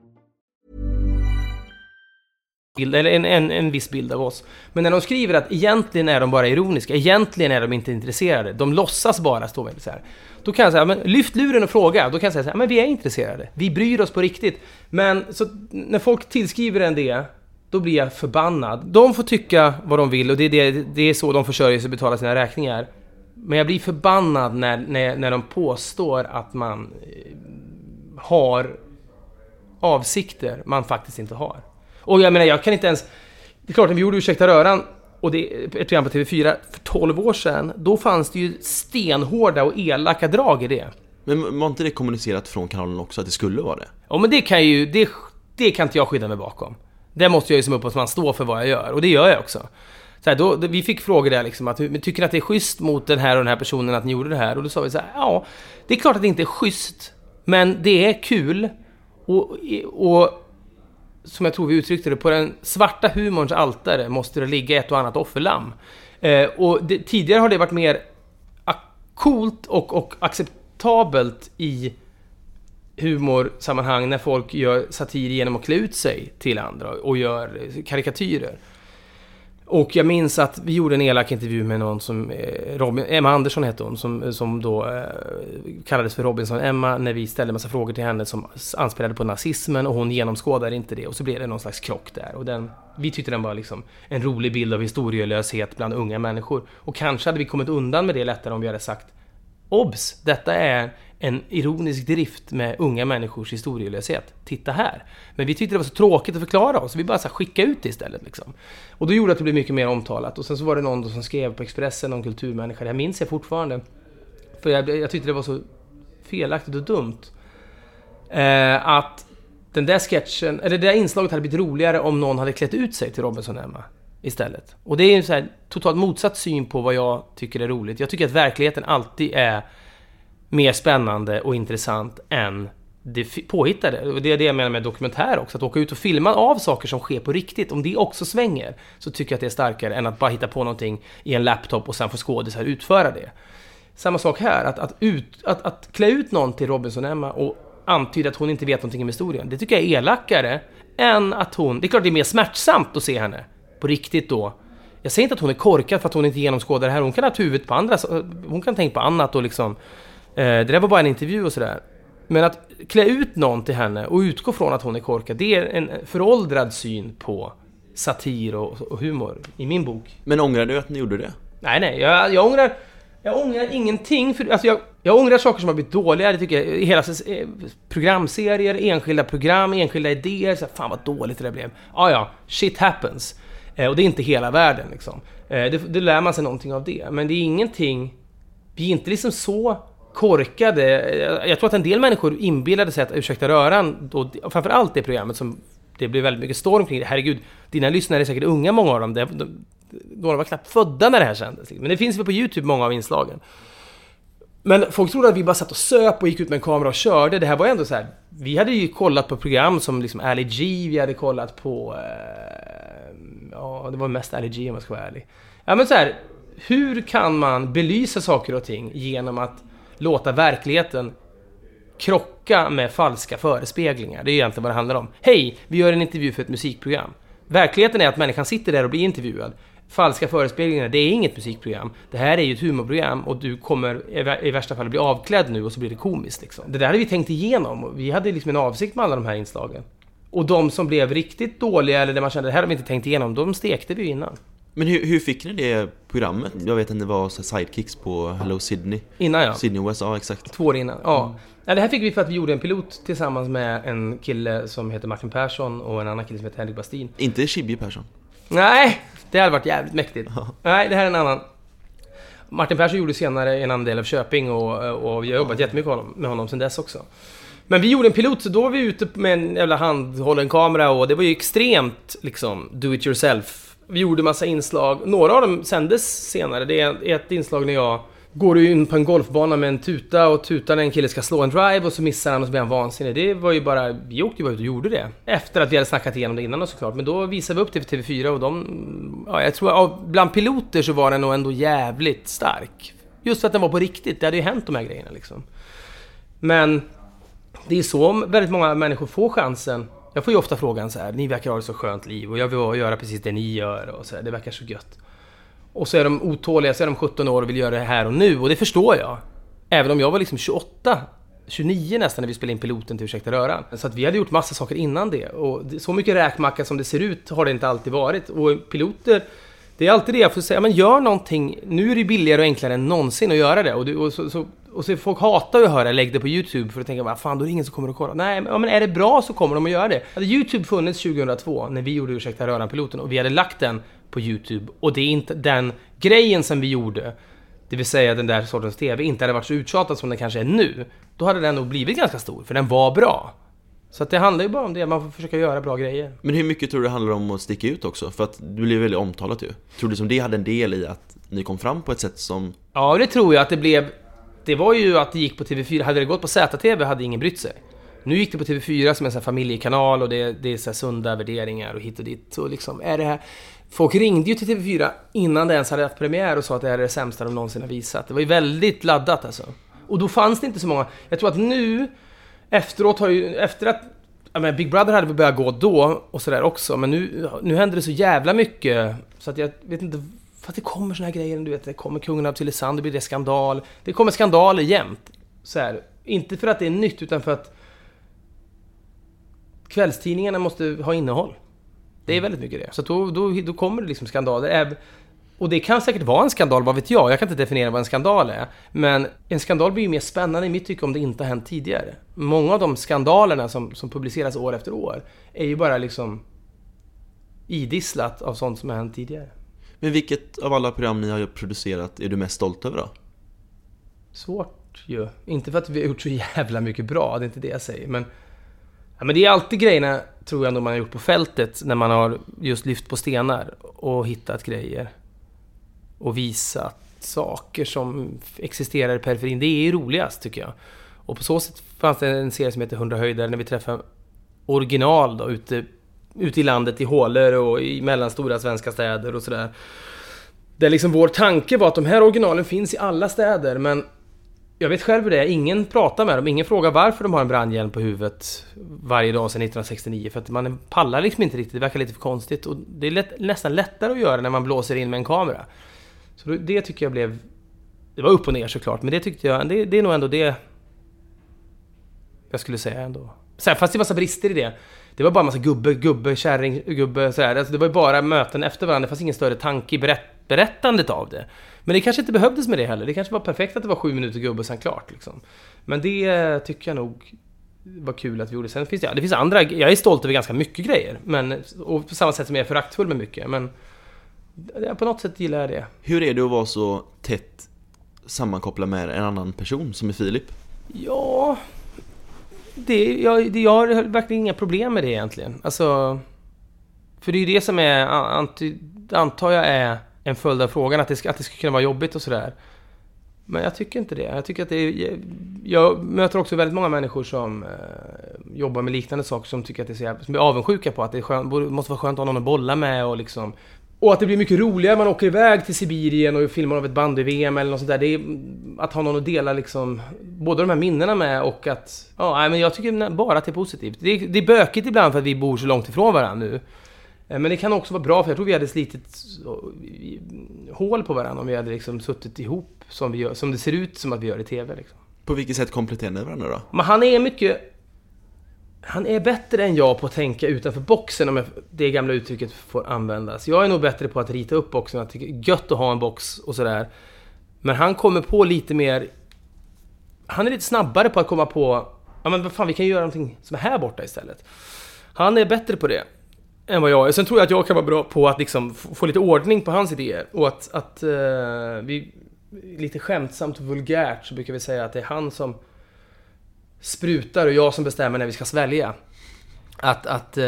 Bild, eller en, en, en viss bild av oss. Men när de skriver att egentligen är de bara ironiska, egentligen är de inte intresserade, de låtsas bara stå med så här. Då kan jag säga, men lyft luren och fråga. Då kan jag säga så här, men vi är intresserade. Vi bryr oss på riktigt. Men så när folk tillskriver en det, då blir jag förbannad. De får tycka vad de vill och det är, det, det är så de försörjer sig och betalar sina räkningar. Men jag blir förbannad när, när, när de påstår att man eh, har avsikter man faktiskt inte har. Och jag menar, jag kan inte ens... Det är klart, när vi gjorde Ursäkta röran, och det är ett program på TV4 för 12 år sedan, då fanns det ju stenhårda och elaka drag i det. Men var inte det kommunicerat från kanalen också, att det skulle vara det? Ja, men det kan ju... Det, det kan inte jag skydda mig bakom. Det måste jag ju som upphovsman stå för vad jag gör, och det gör jag också. Så här, då, vi fick frågor där liksom att, tycker ni att det är schysst mot den här och den här personen att ni gjorde det här? Och då sa vi så här, ja, det är klart att det inte är schysst, men det är kul. Och, och som jag tror vi uttryckte det, på den svarta humorns altare måste det ligga ett och annat offerlamm. Eh, och det, tidigare har det varit mer coolt och, och acceptabelt i humorsammanhang när folk gör satir genom att klä ut sig till andra och gör karikatyrer. Och jag minns att vi gjorde en elak intervju med någon som, eh, Robin, Emma Andersson hette hon, som, som då eh, kallades för Robinson-Emma när vi ställde massa frågor till henne som anspelade på nazismen och hon genomskådade inte det och så blev det någon slags krock där. Och den, vi tyckte den var liksom en rolig bild av historielöshet bland unga människor. Och kanske hade vi kommit undan med det lättare om vi hade sagt Obs! Detta är en ironisk drift med unga människors historielöshet. Titta här! Men vi tyckte det var så tråkigt att förklara oss, så vi bara så skickade ut det istället. Liksom. Och då gjorde det att det blev mycket mer omtalat. Och sen så var det någon som skrev på Expressen, någon kulturmänniska, det minns jag fortfarande. För jag, jag tyckte det var så felaktigt och dumt. Eh, att den där sketchen, eller det där inslaget hade blivit roligare om någon hade klätt ut sig till Robinson-Emma istället. Och det är en så här totalt motsatt syn på vad jag tycker är roligt. Jag tycker att verkligheten alltid är mer spännande och intressant än det påhittade. Och det är det jag menar med dokumentär också. Att åka ut och filma av saker som sker på riktigt. Om det också svänger så tycker jag att det är starkare än att bara hitta på någonting i en laptop och sen få skådisar utföra det. Samma sak här, att, att, ut, att, att klä ut någon till Robinson-Emma och antyda att hon inte vet någonting om historien. Det tycker jag är elakare än att hon... Det är klart det är mer smärtsamt att se henne på riktigt då. Jag säger inte att hon är korkad för att hon inte genomskådar det här. Hon kan ha huvudet på andra... Hon kan tänka på annat och liksom... Eh, det där var bara en intervju och sådär. Men att klä ut någon till henne och utgå från att hon är korkad, det är en föråldrad syn på satir och, och humor i min bok. Men ångrar du att ni gjorde det? Nej, nej, jag, jag ångrar... Jag ångrar ingenting, för, alltså jag, jag ångrar saker som har blivit dåliga, det tycker jag. Hela eh, programserier, enskilda program, enskilda idéer. Så här, fan vad dåligt det där blev. Ja, ja, shit happens. Eh, och det är inte hela världen liksom. Eh, det, det lär man sig någonting av det. Men det är ingenting... Vi är inte liksom så korkade. Jag tror att en del människor inbillade sig att Ursäkta röran, då, framförallt det programmet som det blev väldigt mycket storm kring det. Herregud, dina lyssnare är säkert unga, många av dem. De, de, några var knappt födda när det här sändes. Liksom. Men det finns väl på YouTube, många av inslagen. Men folk trodde att vi bara satt och söp och gick ut med en kamera och körde. Det här var ju ändå så här. Vi hade ju kollat på program som liksom Ali G, vi hade kollat på... Eh, ja, det var mest Ali G om jag ska vara ärlig. Ja men så här, Hur kan man belysa saker och ting genom att låta verkligheten krocka med falska förespeglingar? Det är egentligen vad det handlar om. Hej, vi gör en intervju för ett musikprogram. Verkligheten är att människan sitter där och blir intervjuad falska förespeglingar, det är inget musikprogram. Det här är ju ett humorprogram och du kommer i värsta fall bli avklädd nu och så blir det komiskt. Liksom. Det där hade vi tänkt igenom. Vi hade liksom en avsikt med alla de här inslagen. Och de som blev riktigt dåliga, eller där man kände det här har vi inte tänkt igenom, de stekte vi ju innan. Men hur, hur fick ni det programmet? Jag vet att det var sidekicks på Hello Sydney. Innan ja. Sydney USA, exakt. Två år innan, ja. Mm. ja. Det här fick vi för att vi gjorde en pilot tillsammans med en kille som heter Martin Persson och en annan kille som heter Henrik Bastin. Inte Chibi Persson? Nej, det hade varit jävligt mäktigt. Nej, det här är en annan. Martin Persson gjorde senare en annan del av Köping och, och vi har jobbat jättemycket med honom, med honom sen dess också. Men vi gjorde en pilot, så då var vi ute med en jävla handhållen kamera och det var ju extremt liksom do it yourself vi gjorde massa inslag. Några av dem sändes senare. Det är ett inslag när jag går in på en golfbana med en tuta och tutan en kille ska slå en drive och så missar han och så blir han vansinnig. Det var ju bara... Vi åkte ju bara ut och gjorde det. Efter att vi hade snackat igenom det innan såklart. Men då visade vi upp det för TV4 och de... Ja, jag tror att bland piloter så var den nog ändå jävligt stark. Just för att den var på riktigt. Det hade ju hänt de här grejerna liksom. Men det är så väldigt många människor får chansen. Jag får ju ofta frågan så här, ni verkar ha ett så skönt liv och jag vill göra precis det ni gör och så här, det verkar så gött. Och så är de otåliga, så är de 17 år och vill göra det här och nu och det förstår jag. Även om jag var liksom 28, 29 nästan när vi spelade in piloten till Ursäkta Röran. Så att vi hade gjort massa saker innan det. Och så mycket räkmacka som det ser ut har det inte alltid varit. Och piloter, det är alltid det jag får säga, men gör någonting. Nu är det billigare och enklare än någonsin att göra det. Och, du, och så, så och så folk hatar ju att höra lägg det på YouTube för att tänka vad fan då är det ingen som kommer att kolla. Nej, men är det bra så kommer de att göra det. Hade YouTube funnits 2002 när vi gjorde Ursäkta Röran-piloten och vi hade lagt den på YouTube och det är inte den grejen som vi gjorde, det vill säga den där sortens TV, inte hade varit så uttjatad som den kanske är nu, då hade den nog blivit ganska stor, för den var bra. Så att det handlar ju bara om det, man får försöka göra bra grejer. Men hur mycket tror du det handlar om att sticka ut också? För att du blev väldigt omtalat ju. Tror du som det hade en del i att ni kom fram på ett sätt som... Ja, det tror jag att det blev det var ju att det gick på TV4. Hade det gått på ZTV hade ingen brytt sig. Nu gick det på TV4 som en sån familjekanal och det, det är så sunda värderingar och hit och dit. Och liksom, är det här... Folk ringde ju till TV4 innan det ens hade haft premiär och sa att det här är det sämsta de någonsin har visat. Det var ju väldigt laddat alltså. Och då fanns det inte så många. Jag tror att nu, efteråt har ju, efter att Jag menar Big Brother hade väl börjat gå då och sådär också, men nu, nu händer det så jävla mycket så att jag vet inte för att det kommer såna här grejer, du vet, det kommer kungen av Tylösand, det blir det skandal. Det kommer skandaler jämt. Så här, inte för att det är nytt, utan för att kvällstidningarna måste ha innehåll. Det är mm. väldigt mycket det. Så då, då, då kommer det liksom skandaler. Och det kan säkert vara en skandal, vad vet jag? Jag kan inte definiera vad en skandal är. Men en skandal blir ju mer spännande i mitt tycke om det inte har hänt tidigare. Många av de skandalerna som, som publiceras år efter år är ju bara liksom idisslat av sånt som har hänt tidigare. Men vilket av alla program ni har producerat är du mest stolt över då? Svårt ju. Inte för att vi har gjort så jävla mycket bra, det är inte det jag säger. Men, ja, men det är alltid grejerna, tror jag, man har gjort på fältet. När man har just lyft på stenar och hittat grejer. Och visat saker som existerar i periferin. Det är roligast, tycker jag. Och på så sätt fanns det en serie som heter 100 höjder, när vi träffade original då, ute ute i landet i hålor och i mellanstora svenska städer och sådär. Där liksom vår tanke var att de här originalen finns i alla städer men jag vet själv hur det är, ingen pratar med dem, ingen frågar varför de har en brandhjälm på huvudet varje dag sedan 1969 för att man pallar liksom inte riktigt, det verkar lite för konstigt och det är lätt, nästan lättare att göra när man blåser in med en kamera. Så det tycker jag blev... Det var upp och ner såklart, men det tyckte jag, det, det är nog ändå det jag skulle säga ändå. Sen fast det är massa brister i det. Det var bara massa gubbe, gubbe, kärring, gubbe sådär. Alltså det var ju bara möten efter varandra. Det fanns ingen större tanke i berätt, berättandet av det. Men det kanske inte behövdes med det heller. Det kanske var perfekt att det var sju minuter gubbe och sen klart. Liksom. Men det tycker jag nog var kul att vi gjorde. Sen finns det, ja, det finns andra, jag är stolt över ganska mycket grejer. Men, och på samma sätt som jag är föraktfull med mycket. Men ja, på något sätt gillar jag det. Hur är det att vara så tätt sammankopplad med en annan person som är Filip? Ja, det, jag, det, jag har verkligen inga problem med det egentligen. Alltså... För det är ju det som är, antar jag, är en följd av frågan. Att det, ska, att det ska kunna vara jobbigt och sådär. Men jag tycker inte det. Jag tycker att det är, Jag möter också väldigt många människor som eh, jobbar med liknande saker som tycker att det är så som är avundsjuka på att det är skönt, måste vara skönt att ha någon att bolla med och liksom och att det blir mycket roligare man åker iväg till Sibirien och filmar av ett bandy-VM eller något sånt där. Det är att ha någon att dela liksom både de här minnena med och att... Ja, men jag tycker bara att det är positivt. Det är, det är bökigt ibland för att vi bor så långt ifrån varandra nu. Eh, men det kan också vara bra för jag tror vi hade slitit hål på varandra om vi hade liksom suttit ihop som, vi gör, som det ser ut som att vi gör i TV. Liksom. På vilket sätt kompletterar ni varandra då? Men han är mycket han är bättre än jag på att tänka utanför boxen om det gamla uttrycket får användas. Jag är nog bättre på att rita upp boxen, jag tycker det är gött att ha en box och sådär. Men han kommer på lite mer... Han är lite snabbare på att komma på... Ja men vad fan, vi kan ju göra någonting som är här borta istället. Han är bättre på det än vad jag är. Sen tror jag att jag kan vara bra på att liksom få lite ordning på hans idéer. Och att, att uh, vi... Lite skämtsamt och vulgärt så brukar vi säga att det är han som sprutar och jag som bestämmer när vi ska svälja. Att, att eh,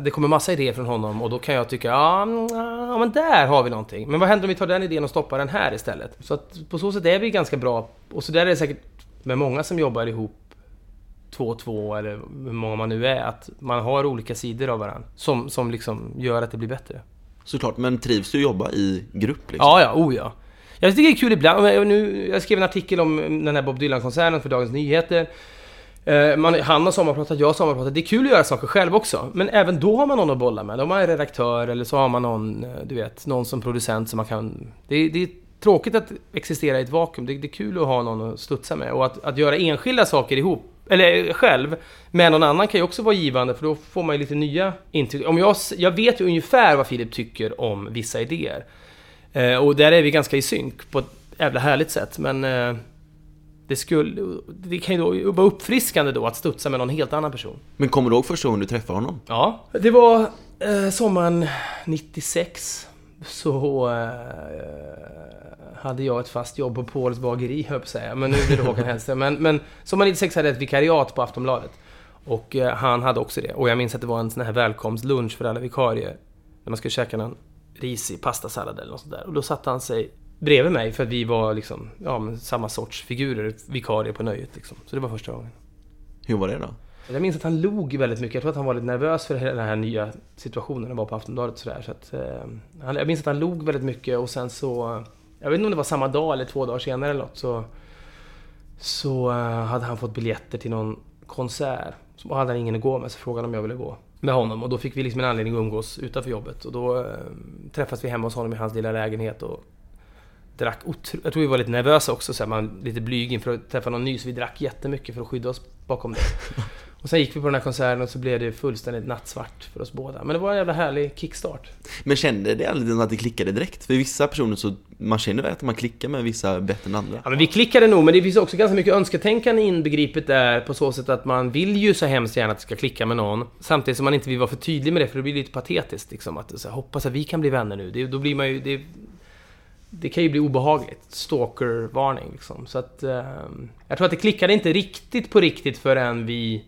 det kommer massa idéer från honom och då kan jag tycka ja, mm, ja men där har vi någonting. Men vad händer om vi tar den idén och stoppar den här istället? Så att på så sätt är vi ganska bra. Och så där är det säkert med många som jobbar ihop två och två eller hur många man nu är. Att man har olika sidor av varandra som, som liksom gör att det blir bättre. Såklart, men trivs du att jobba i grupp liksom? Ja, ja, oh ja. Jag tycker det är kul ibland. Nu, jag skrev en artikel om den här Bob Dylan-konserten för Dagens Nyheter. Eh, man, han har sommarpratat, jag har sommarpratat. Det är kul att göra saker själv också. Men även då har man någon att bolla med. Då har man en redaktör eller så har man någon, eh, du vet, någon som producent som man kan... Det, det är tråkigt att existera i ett vakuum. Det, det, är kul att ha någon att studsa med. Och att, att göra enskilda saker ihop, eller eh, själv, med någon annan kan ju också vara givande för då får man ju lite nya intryck. Om jag, jag vet ju ungefär vad Filip tycker om vissa idéer. Eh, och där är vi ganska i synk på ett jävla härligt sätt. Men eh, det, skulle, det kan ju då vara uppfriskande då att studsa med någon helt annan person. Men kommer du ihåg första gången du träffade honom? Ja, det var eh, sommaren 96. Så eh, hade jag ett fast jobb på Pauls bageri, höll jag säga. Men nu blir det Håkan Hellström. Men, men sommaren 96 hade jag ett vikariat på Aftonbladet. Och eh, han hade också det. Och jag minns att det var en sån här välkomstlunch för alla vikarier. När man skulle käka någon risig pastasallad eller något sånt där. Och då satte han sig bredvid mig för att vi var liksom, ja, samma sorts figurer, vikarier på nöjet liksom. Så det var första gången. Hur var det då? Jag minns att han log väldigt mycket. Jag tror att han var lite nervös för den här nya situationen. Han var på Aftonbladet och sådär. Så att, eh, jag minns att han log väldigt mycket och sen så... Jag vet inte om det var samma dag eller två dagar senare eller något. Så, så uh, hade han fått biljetter till någon konsert. Så hade han ingen att gå med, så frågade han om jag ville gå med honom. Och då fick vi liksom en anledning att umgås utanför jobbet. Och då uh, träffades vi hemma hos honom i hans lilla lägenhet och drack otro... Jag tror vi var lite nervösa också, så här, man lite blyg inför att träffa någon ny. Så vi drack jättemycket för att skydda oss bakom det. [LAUGHS] Och sen gick vi på den här konserten och så blev det fullständigt nattsvart för oss båda. Men det var en jävla härlig kickstart. Men kände det aldrig att det klickade direkt? För vissa personer så, man känner väl att man klickar med vissa bättre än andra? Ja men vi klickade nog, men det finns också ganska mycket önsketänkande inbegripet där på så sätt att man vill ju så hemskt gärna att det ska klicka med någon. Samtidigt som man inte vill vara för tydlig med det, för det blir lite patetiskt liksom. Att så här, hoppas att vi kan bli vänner nu. Det, då blir man ju... Det, det kan ju bli obehagligt. Stalker-varning liksom. Så att... Eh, jag tror att det klickade inte riktigt på riktigt förrän vi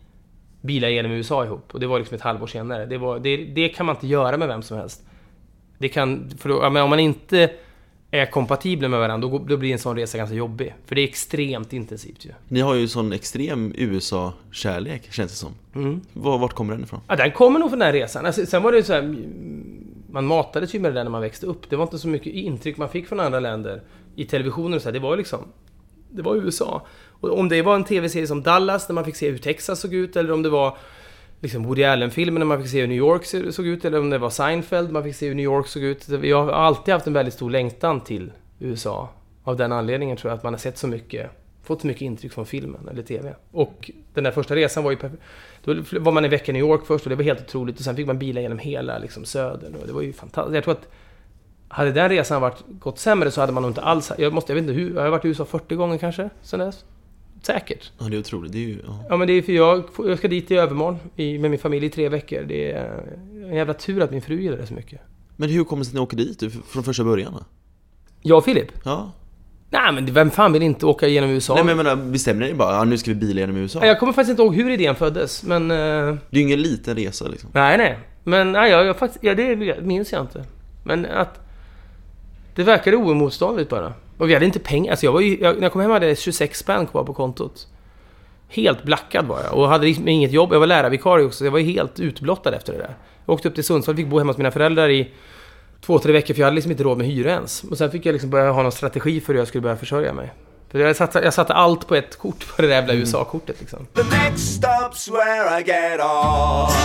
bilade genom USA ihop. Och det var liksom ett halvår senare. Det, var, det, det kan man inte göra med vem som helst. Det kan... För då, men om man inte är kompatibla med varandra, då, då blir en sån resa ganska jobbig. För det är extremt intensivt ju. Ni har ju sån extrem USA-kärlek, känns det som. Mm. Var, vart kommer den ifrån? Ja, den kommer nog från den här resan. Alltså, sen var det ju så här, man matades ju med det där när man växte upp. Det var inte så mycket intryck man fick från andra länder i televisionen och så här. Det var liksom... Det var USA. Och om det var en tv-serie som Dallas, där man fick se hur Texas såg ut, eller om det var liksom Woody Allen-filmen där man fick se hur New York såg ut, eller om det var Seinfeld, man fick se hur New York såg ut. Jag har alltid haft en väldigt stor längtan till USA. Av den anledningen tror jag att man har sett så mycket, fått så mycket intryck från filmen eller TV. Och den där första resan var ju perfekt. Då var man en vecka i New York först och det var helt otroligt. Och sen fick man bila genom hela liksom, södern och det var ju fantastiskt. Jag tror att hade den resan varit, gått sämre så hade man nog inte alls... Jag, måste, jag vet inte hur, jag har varit i USA 40 gånger kanske sen dess. Säkert. Ja, det är otroligt. Det är ju, ja. ja, men det är för jag, jag ska dit i övermorgon i, med min familj i tre veckor. Det är en jävla tur att min fru gillar det så mycket. Men hur kommer det sig att ni åker dit från första början? Då? Jag och Filip? Ja. Nej men vem fan vill inte åka genom USA? Nej men jag menar, bestämde ni bara ja, nu ska vi bila genom USA? Jag kommer faktiskt inte ihåg hur idén föddes, men... Uh... Det är ju ingen liten resa liksom. Nej, nej. Men nej, jag, jag faktiskt, ja, det minns jag inte. Men att... Det verkade oemotståndligt bara. Och vi hade inte pengar. Alltså jag var ju, jag, när jag kom hem hade jag 26 spänn kvar på kontot. Helt blackad var jag. Och hade liksom inget jobb. Jag var lärarvikarie också. Så jag var ju helt utblottad efter det där. Jag åkte upp till Sundsvall fick bo hemma hos mina föräldrar i två, tre veckor. För jag hade liksom inte råd med hyra ens. Och sen fick jag liksom börja ha någon strategi för hur jag skulle börja försörja mig. För jag satte, jag satte allt på ett kort, på det där jävla mm. USA-kortet liksom. The next stop's where I get off.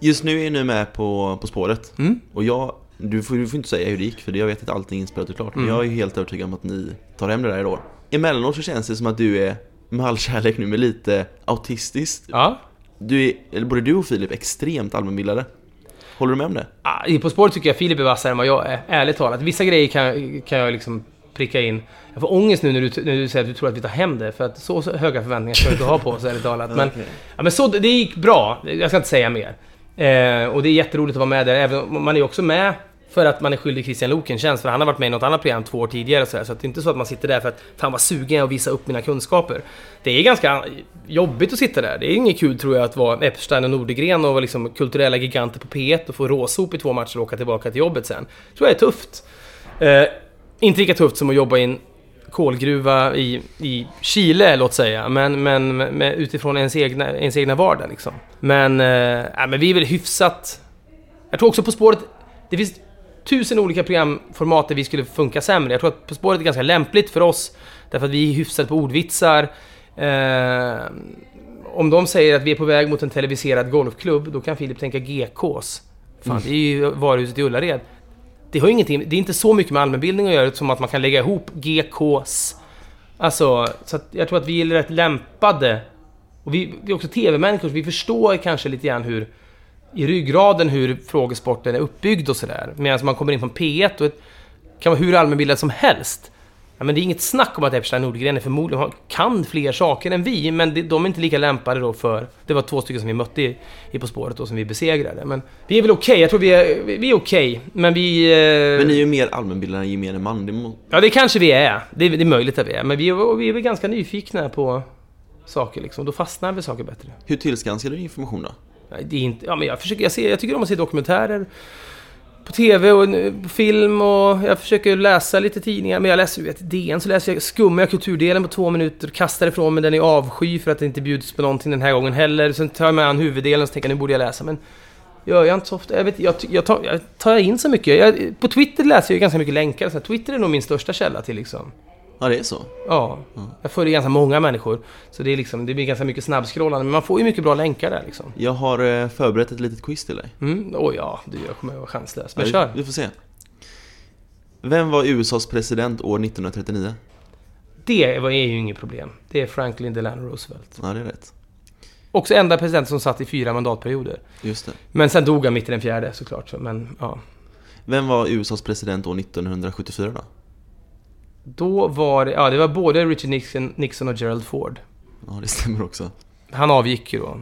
Just nu är ni med på På spåret. Mm. Och jag du får, du får inte säga hur det gick för jag vet att allting är inspelat och klart. Men mm. jag är helt övertygad om att ni tar hem det där idag. Emellanåt så känns det som att du är, med all kärlek nu, med lite autistiskt. Ja. Du är, eller både du och Filip, extremt allmänbildade. Håller du med om det? Ja, på spåret tycker jag Filip är vassare än vad jag är, ärligt talat. Vissa grejer kan, kan jag liksom pricka in. Jag får ångest nu när du, när du säger att du tror att vi tar hem det. För att så, så höga förväntningar ska du inte ha på oss, ärligt talat. Men, [LAUGHS] okay. ja, men så, det gick bra. Jag ska inte säga mer. Eh, och det är jätteroligt att vara med där. Även, man är också med för att man är skyldig Christian Lok en tjänst, för han har varit med i något annat program två år tidigare. Så, här, så att det är inte så att man sitter där för att fan vad sugen jag är att visa upp mina kunskaper. Det är ganska jobbigt att sitta där. Det är inget kul tror jag att vara Epstein och Nordegren och vara liksom kulturella giganter på P1 och få råsop i två matcher och åka tillbaka till jobbet sen. tror jag är tufft. Eh, inte lika tufft som att jobba i en kolgruva i, i Chile, låt säga. Men, men med, utifrån ens egna, ens egna vardag liksom. Men, eh, men vi är väl hyfsat... Jag tror också På spåret... Det finns tusen olika programformat där vi skulle funka sämre. Jag tror att På spåret är ganska lämpligt för oss. Därför att vi är hyfsade på ordvitsar. Eh, om de säger att vi är på väg mot en televiserad golfklubb, då kan Filip tänka GKs. Fan, Mm. det är ju varuhuset i Ullared. Det har ingenting, det är inte så mycket med allmänbildning att göra som att man kan lägga ihop GKs. Alltså, så att jag tror att vi är rätt lämpade. Och vi, vi är också TV-människor, så vi förstår kanske lite grann hur i ryggraden hur frågesporten är uppbyggd och sådär. Medan man kommer in från P1 och kan vara hur allmänbildad som helst. Ja, men det är inget snack om att Epstein Nordgren är förmodligen kan fler saker än vi, men de är inte lika lämpade då för... Det var två stycken som vi mötte i, i På spåret då, som vi besegrade. Men vi är väl okej, jag tror vi är, vi är okej, men vi... Eh, Men ni är ju mer allmänbildade än gemene man. Det må... Ja, det kanske vi är. Det är, det är möjligt att vi är. Men vi är, vi är väl ganska nyfikna på saker liksom. Då fastnar vi saker bättre. Hur tillskansar du information då? Det är inte, ja, men jag, försöker, jag, ser, jag tycker om att se dokumentärer på TV och eh, på film och jag försöker läsa lite tidningar. Men jag läser ju vet, DN så läser jag, skummar jag kulturdelen på två minuter, kastar ifrån mig den i avsky för att det inte bjuds på någonting den här gången heller. Sen tar jag mig an huvuddelen och så tänker jag nu borde jag läsa. Men gör jag inte så ofta. Jag, vet, jag, jag, tar, jag tar in så mycket. Jag, på Twitter läser jag ju ganska mycket länkar. Så Twitter är nog min största källa till liksom Ja, det är så? Ja, jag följer ganska många människor. Så det, är liksom, det blir ganska mycket snabbskrollande, men man får ju mycket bra länkar där liksom. Jag har eh, förberett ett litet quiz till dig. Mm, oj ja, du, jag kommer att vara chanslös. Men Ja, kör! Vi får se. Vem var USAs president år 1939? Det var- är ju inget problem. Det är Franklin Delano Roosevelt. Ja, det är rätt. Också enda president som satt i fyra mandatperioder. Just det. Men sen dog han mitt i den fjärde såklart. så- Men ja. Vem var USAs president år 1974 då? Då var det, ja det var både Richard Nixon, Nixon och Gerald Ford. Ja, det stämmer också. Han avgick ju då.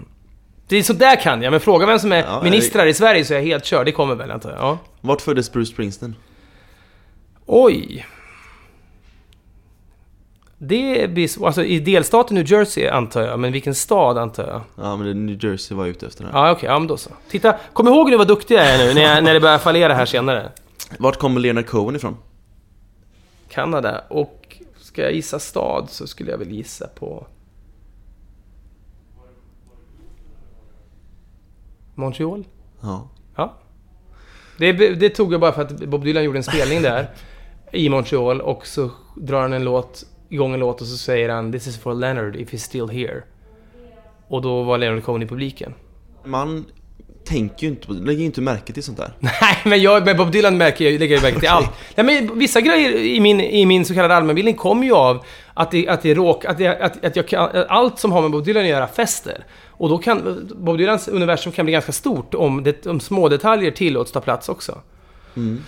Det är så där kan jag, men fråga vem som är Ja, ministrar i Sverige så är jag helt körd. Det kommer väl antar jag. Ja. Vart föddes Bruce Springsteen? Oj! Det blir så, alltså i delstaten New Jersey antar jag, men vilken stad antar jag? Ja, men det är New Jersey var jag ute efter här. Ja okej, ja men då så. Titta, kom ihåg nu vad duktig jag är nu när, jag, när det börjar fallera här senare. Vart kommer Leonard Cohen ifrån? Kanada, och ska jag gissa stad så skulle jag väl gissa på... Montreal? Ja. Ja. Det, det tog jag bara för att Bob Dylan gjorde en spelning där i Montreal och så drar han en låt, igång en låt och så säger han This is for Leonard if he's still here. Och då var Leonard Cohen i publiken. Man tänker ju inte på, lägger ju inte märke till sånt där. [LAUGHS] Nej, men jag, med Bob Dylan märker jag, lägger jag märke till [LAUGHS] allt. Nej, men vissa grejer i min, i min så kallade allmänbildning kommer ju av att det, att det råk, att, det, att, att jag kan, allt som har med Bob Dylan att göra fäster. Och då kan, Bob Dylans universum kan bli ganska stort om, det, om små detaljer tillåts ta plats också. Mm.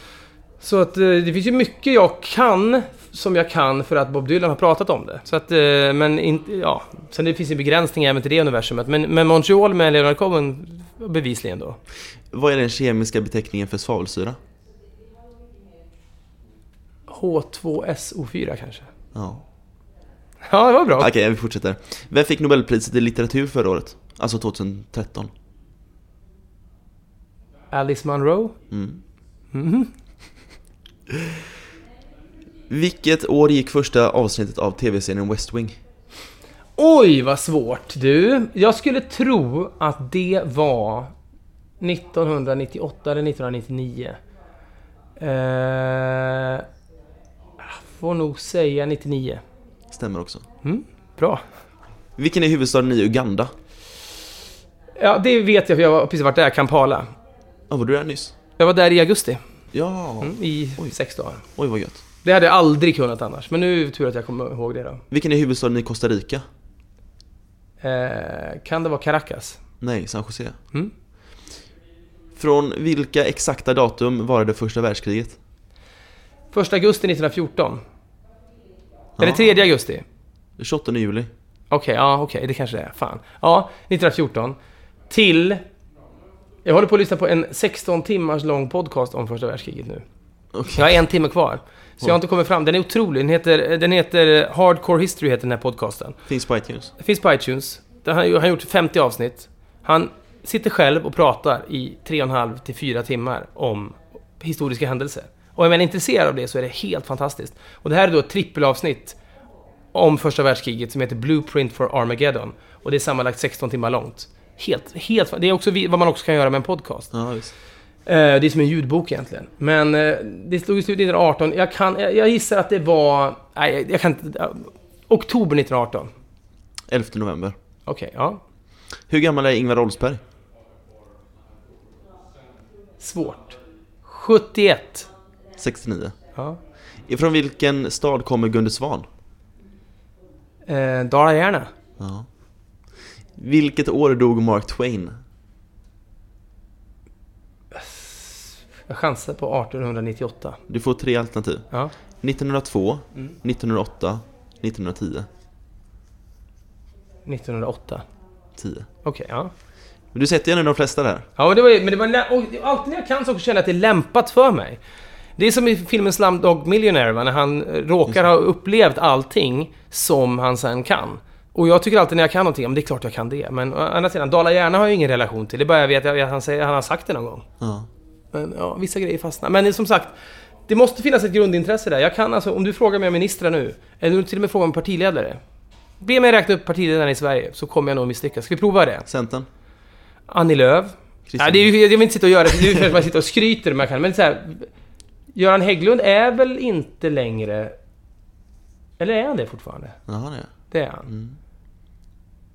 Så att eh, det finns ju mycket jag kan, som jag kan för att Bob Dylan har pratat om det. Så att, eh, men inte, ja. Sen det finns ju begränsning även till det universumet. Men, men Montreal med Leonard Cohen, bevisligen då. Vad är den kemiska beteckningen för svavelsyra? H2SO4 kanske? Ja. Ja, det var bra. Okej, vi fortsätter. Vem fick Nobelpriset i litteratur förra året? Alltså 2013. Alice Munro? Mm. Mhm. [LAUGHS] Vilket år gick första avsnittet av tv-serien West Wing? Oj, vad svårt du. Jag skulle tro att det var 1998 eller 1999. Eh, jag får nog säga 99. Stämmer också. Mm, bra. Vilken är huvudstaden i Uganda? Ja, det vet jag för jag har precis varit där, Kampala. Ja, var du där nyss? Jag var där i augusti. Ja. Mm, I sex dagar. Oj, vad gött. Det hade jag aldrig kunnat annars, men nu är det tur att jag kommer ihåg det då. Vilken är huvudstaden i Costa Rica? Eh, kan det vara Caracas? Nej, San Jose. Mm. Från vilka exakta datum var det första världskriget? 1 augusti 1914. Ja. Eller 3 augusti? 28 juli. Okej, ja okej, det kanske det är. Fan. Ja, 1914. Till... Jag håller på att lyssna på en 16 timmars lång podcast om första världskriget nu. Okej. Jag har en timme kvar. Så jag har inte kommit fram. Den är otrolig. Den heter, den heter Hardcore History, heter den här podcasten. Finns på iTunes. Finns på iTunes. Han har gjort 50 avsnitt. Han sitter själv och pratar i 3,5 till 4 timmar om historiska händelser. Och är man intresserad av det så är det helt fantastiskt. Och det här är då ett trippelavsnitt om första världskriget som heter Blueprint for Armageddon. Och det är sammanlagt 16 timmar långt. Helt, helt, det är också vad man också kan göra med en podcast. Ja, visst. Eh, Det är som en ljudbok egentligen. Men eh, det slog slut 1918. Jag, kan, jag, gissar att det var... Nej, jag- kan inte... ja, Oktober 1918. 11 november. Okej, ja. Hur gammal är Ingvar Oldsberg? Svårt. 71. 69. Ja. Ifrån vilken stad kommer Gunde Svan? Eh, Dala-Järna. Ja. Vilket år dog Mark Twain? Jag chansar på 1898. Du får tre alternativ. Ja. 1902, Mm. 1908, 1910. 1908. 10. Okej, ja. Men Du sätter ju ändå de flesta där. Ja, men det var, ju- men det var lä- och alltid när jag kan så känner jag att det är lämpat för mig. Det är som i filmen Slumdog Millionaire, va? när han eh, råkar ha upplevt allting som han sen kan. Och jag tycker alltid när jag kan någonting, ja, men det är klart jag kan det. Men å andra sidan, Dala Järna har jag ingen relation till. Det är bara jag vet att han, säger, han har sagt det någon gång. Ja. Men ja, vissa grejer fastnar. Men som sagt, det måste finnas ett grundintresse där. Jag kan alltså, om du frågar mig om ministrar nu, eller till och med frågar om partiledare. Be mig räkna upp partiledarna i Sverige, så kommer jag nog misslyckas. Ska vi prova det? Centern? Annie Lööf. Christian. Nej, det är jag vill inte sitta och göra det, det är för att man sitter och skryter man kan. Men så här, Göran Hägglund är väl inte längre... Eller är han det fortfarande? Jaha, det. Det är han. Mm.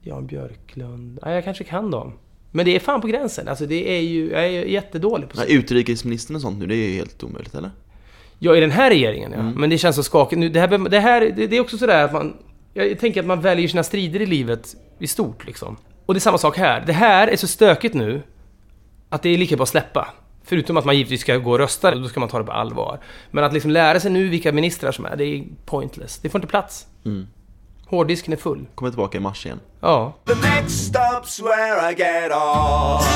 Jan Björklund. Nej, jag kanske kan dem. Men det är fan på gränsen. Alltså det är ju... Jag är jättedålig på sånt. Nej, utrikesministern och sånt nu, det är ju helt omöjligt, eller? Ja, i den här regeringen ja. Mm. Men det känns så skakigt. Nu, det, här, det, här, det, det är också sådär att man... Jag tänker att man väljer sina strider i livet i stort liksom. Och det är samma sak här. Det här är så stökigt nu att det är lika bra att släppa. Förutom att man givetvis ska gå och rösta, då ska man ta det på allvar. Men att liksom lära sig nu vilka ministrar som är, det är pointless. Det får inte plats. Mm. Hårddisken är full. Kommer tillbaka i mars igen. Ja. The next stop's where I get off.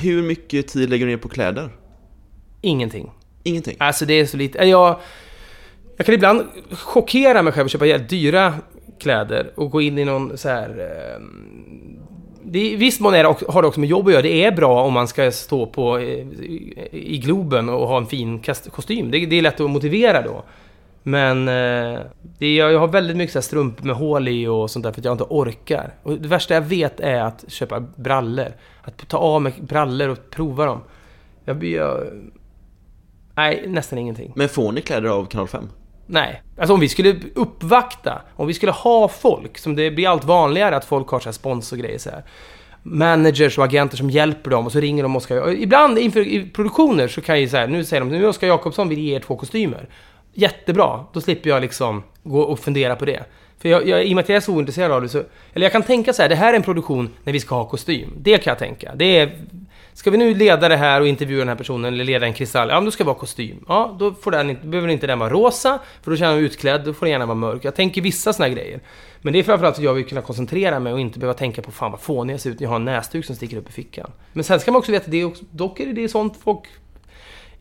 Hur mycket tid lägger du ner på kläder? Ingenting. Ingenting? Alltså det är så lite. Jag, jag kan ibland chockera mig själv och köpa jävligt dyra kläder och gå in i någon så här. Det, I viss mån är det har det också med jobb att göra. Det är bra om man ska stå på, i, i Globen och ha en fin kostym. Det, det är lätt att motivera då. Men eh, det, jag, jag har väldigt mycket så strumpor med hål i och sånt där för att jag inte orkar. Och det värsta jag vet är att köpa brallor. Att ta av mig brallor och prova dem. Jag, blir- jag, nej, nästan ingenting. Men får ni kläder av kanal 5? Nej. Alltså om vi skulle uppvakta, om vi skulle ha folk, som det blir allt vanligare att folk har så här spons och grejer så här. Managers och agenter som hjälper dem och så ringer de Oskar. Ibland inför i produktioner så kan ju säga, nu säger de nu Oskar Jakobsson vill ge er två kostymer. Jättebra, då slipper jag liksom gå och fundera på det. För jag, jag, i och med att jag är så ointresserad av det så... Eller jag kan tänka så här, det här är en produktion när vi ska ha kostym. Det kan jag tänka. Det är... Ska vi nu leda det här och intervjua den här personen eller leda en kristall? Ja, men då ska det vara kostym. Ja, då får den, inte- behöver inte den vara rosa, för då känner jag mig utklädd, då får den gärna vara mörk. Jag tänker vissa såna här grejer. Men det är framförallt att jag vill kunna koncentrera mig och inte behöva tänka på fan vad fånig jag ser ut när jag har en näsduk som sticker upp i fickan. Men sen ska man också veta, det är också, dock är det, det är sånt folk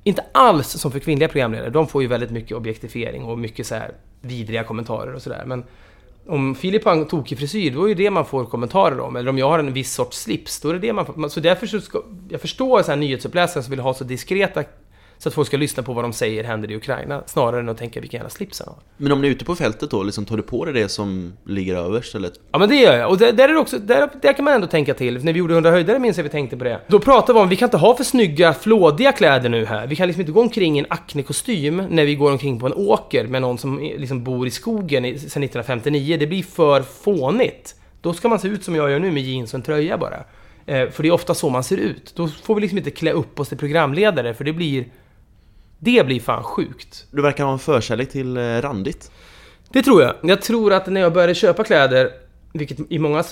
inte alls som för kvinnliga programledare. De får ju väldigt mycket objektifiering och mycket så här vidriga kommentarer och sådär. Men om Filip har en tokig frisyr, då är det det man får kommentarer om. Eller om jag har en viss sorts slips, då är det det man får. Så därför så ska, jag förstår så här nyhetsuppläsare som vill ha så diskreta så att folk ska lyssna på vad de säger händer i Ukraina, snarare än att tänka vilken jävla slips han har. Men om ni är ute på fältet då, liksom, tar du på dig det som ligger överst eller? Ja men det gör jag, och där, där, är det också, där, där kan man ändå tänka till. När vi gjorde 100 höjdare minns jag vi tänkte på det. Då pratade vi om, vi kan inte ha för snygga, flådiga kläder nu här. Vi kan liksom inte gå omkring i en Acne-kostym när vi går omkring på en åker med någon som liksom bor i skogen sedan 1959. Det blir för fånigt. Då ska man se ut som jag gör nu med jeans och en tröja bara. Eh, för det är ofta så man ser ut. Då får vi liksom inte klä upp oss till programledare, för det blir... Det blir fan sjukt. Du verkar ha en förkärlek till eh, randigt. Det tror jag. Jag tror att när jag började köpa kläder, vilket i många,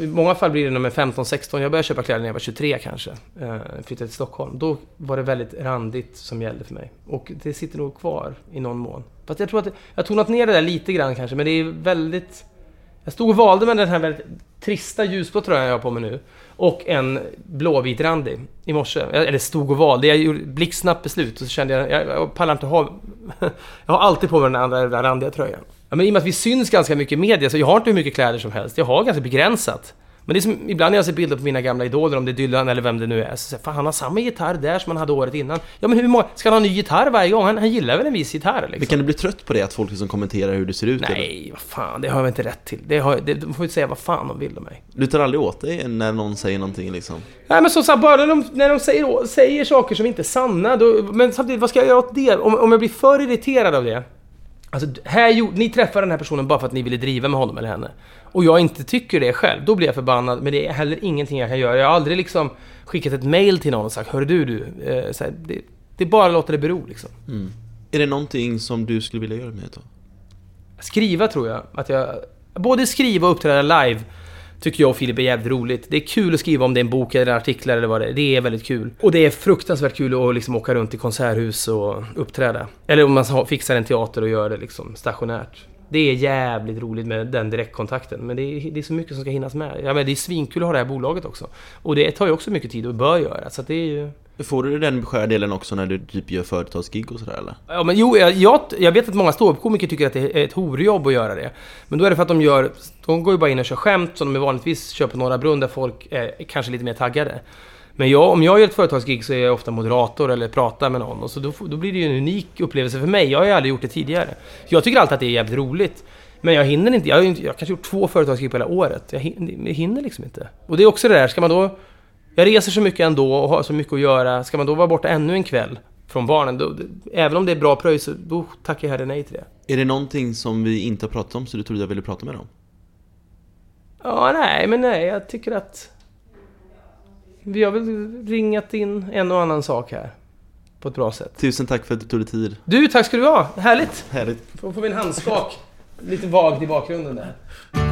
i många fall blir det när man är 15-16, jag började köpa kläder när jag var 23 kanske, eh, flyttade till Stockholm. Då var det väldigt randigt som gällde för mig. Och det sitter nog kvar i någon mån. Fast jag tror att jag har tonat ner det där lite grann kanske, men det är väldigt... Jag stod och valde med den här väldigt trista ljusblå tröjan jag har på mig nu. Och en blåvit randig i morse. Eh, eller stod och valde. Jag gjorde blixtsnabbt beslut och så kände jag, jag, jag pallar inte ha... [LAUGHS] jag har alltid på mig den andra den randiga tröjan. Ja, men i och med att vi syns ganska mycket i media så jag har inte hur mycket kläder som helst. Jag har ganska begränsat. Men det är som, ibland när jag ser bilder på mina gamla idoler, om det är Dylan eller vem det nu är, så säger jag, fan han har samma gitarr där som han hade året innan. Ja men hur många, ska han ha ny gitarr varje gång? Han, han gillar väl en viss gitarr liksom. Men kan du bli trött på det, att folk liksom kommenterar hur du ser ut? Nej, eller? vad fan, det har jag inte rätt till. Det har, det, de får ju säga vad fan de vill om mig. Du tar aldrig åt dig när någon säger någonting liksom? Nej men som sagt, bara när de, när de säger, säger saker som inte är sanna, då, men samtidigt, vad ska jag göra åt det? Om, om jag blir för irriterad av det, Alltså, här ni träffade den här personen bara för att ni ville driva med honom eller henne. Och jag inte tycker det själv, då blir jag förbannad. Men det är heller ingenting jag kan göra. Jag har aldrig liksom skickat ett mail till någon och sagt Hör du, du. Eh, så här, det, det är bara att låta det bero liksom. Mm. Är det någonting som du skulle vilja göra med då? Skriva tror jag. Att jag både skriva och uppträda live tycker jag och Filip är jävligt roligt. Det är kul att skriva om det är en bok eller artiklar eller vad det är. Det är väldigt kul. Och det är fruktansvärt kul att liksom åka runt i konserthus och uppträda. Eller om man fixar en teater och gör det liksom stationärt. Det är jävligt roligt med den direktkontakten. Men det är, det är så mycket som ska hinnas med. Ja, men det är svinkul att ha det här bolaget också. Och det tar ju också mycket tid och bör göra. Så det är ju... Får du den beskärda delen också när du typ gör företagsgig och sådär eller? Ja men jo, jag, jag, jag vet att många ståuppkomiker tycker att det är ett horjobb att göra det. Men då är det för att de gör, de går ju bara in och kör skämt som de vanligtvis kör på Norra Brunn där folk är kanske lite mer taggade. Men jag, om jag gör ett företagsgig så är jag ofta moderator eller pratar med någon och så då, då blir det ju en unik upplevelse för mig. Jag har ju aldrig gjort det tidigare. Jag tycker alltid att det är jävligt roligt. Men jag hinner inte. Jag har, jag har kanske gjort två företagsgig på hela året. Jag hinner, jag hinner liksom inte. Och det är också det där, ska man då jag reser så mycket ändå och har så mycket att göra. Ska man då vara borta ännu en kväll från barnen, då, även om det är bra pröjs, då tackar jag hellre nej till det. Är det någonting som vi inte har pratat om så du trodde jag ville prata med dem? Ja, nej, men nej, jag tycker att... Vi har väl ringat in en och annan sak här. På ett bra sätt. Tusen tack för att du tog dig tid. Du, tack ska du ha! Härligt! Härligt. Får, får vi en handskak. Lite vagt i bakgrunden där.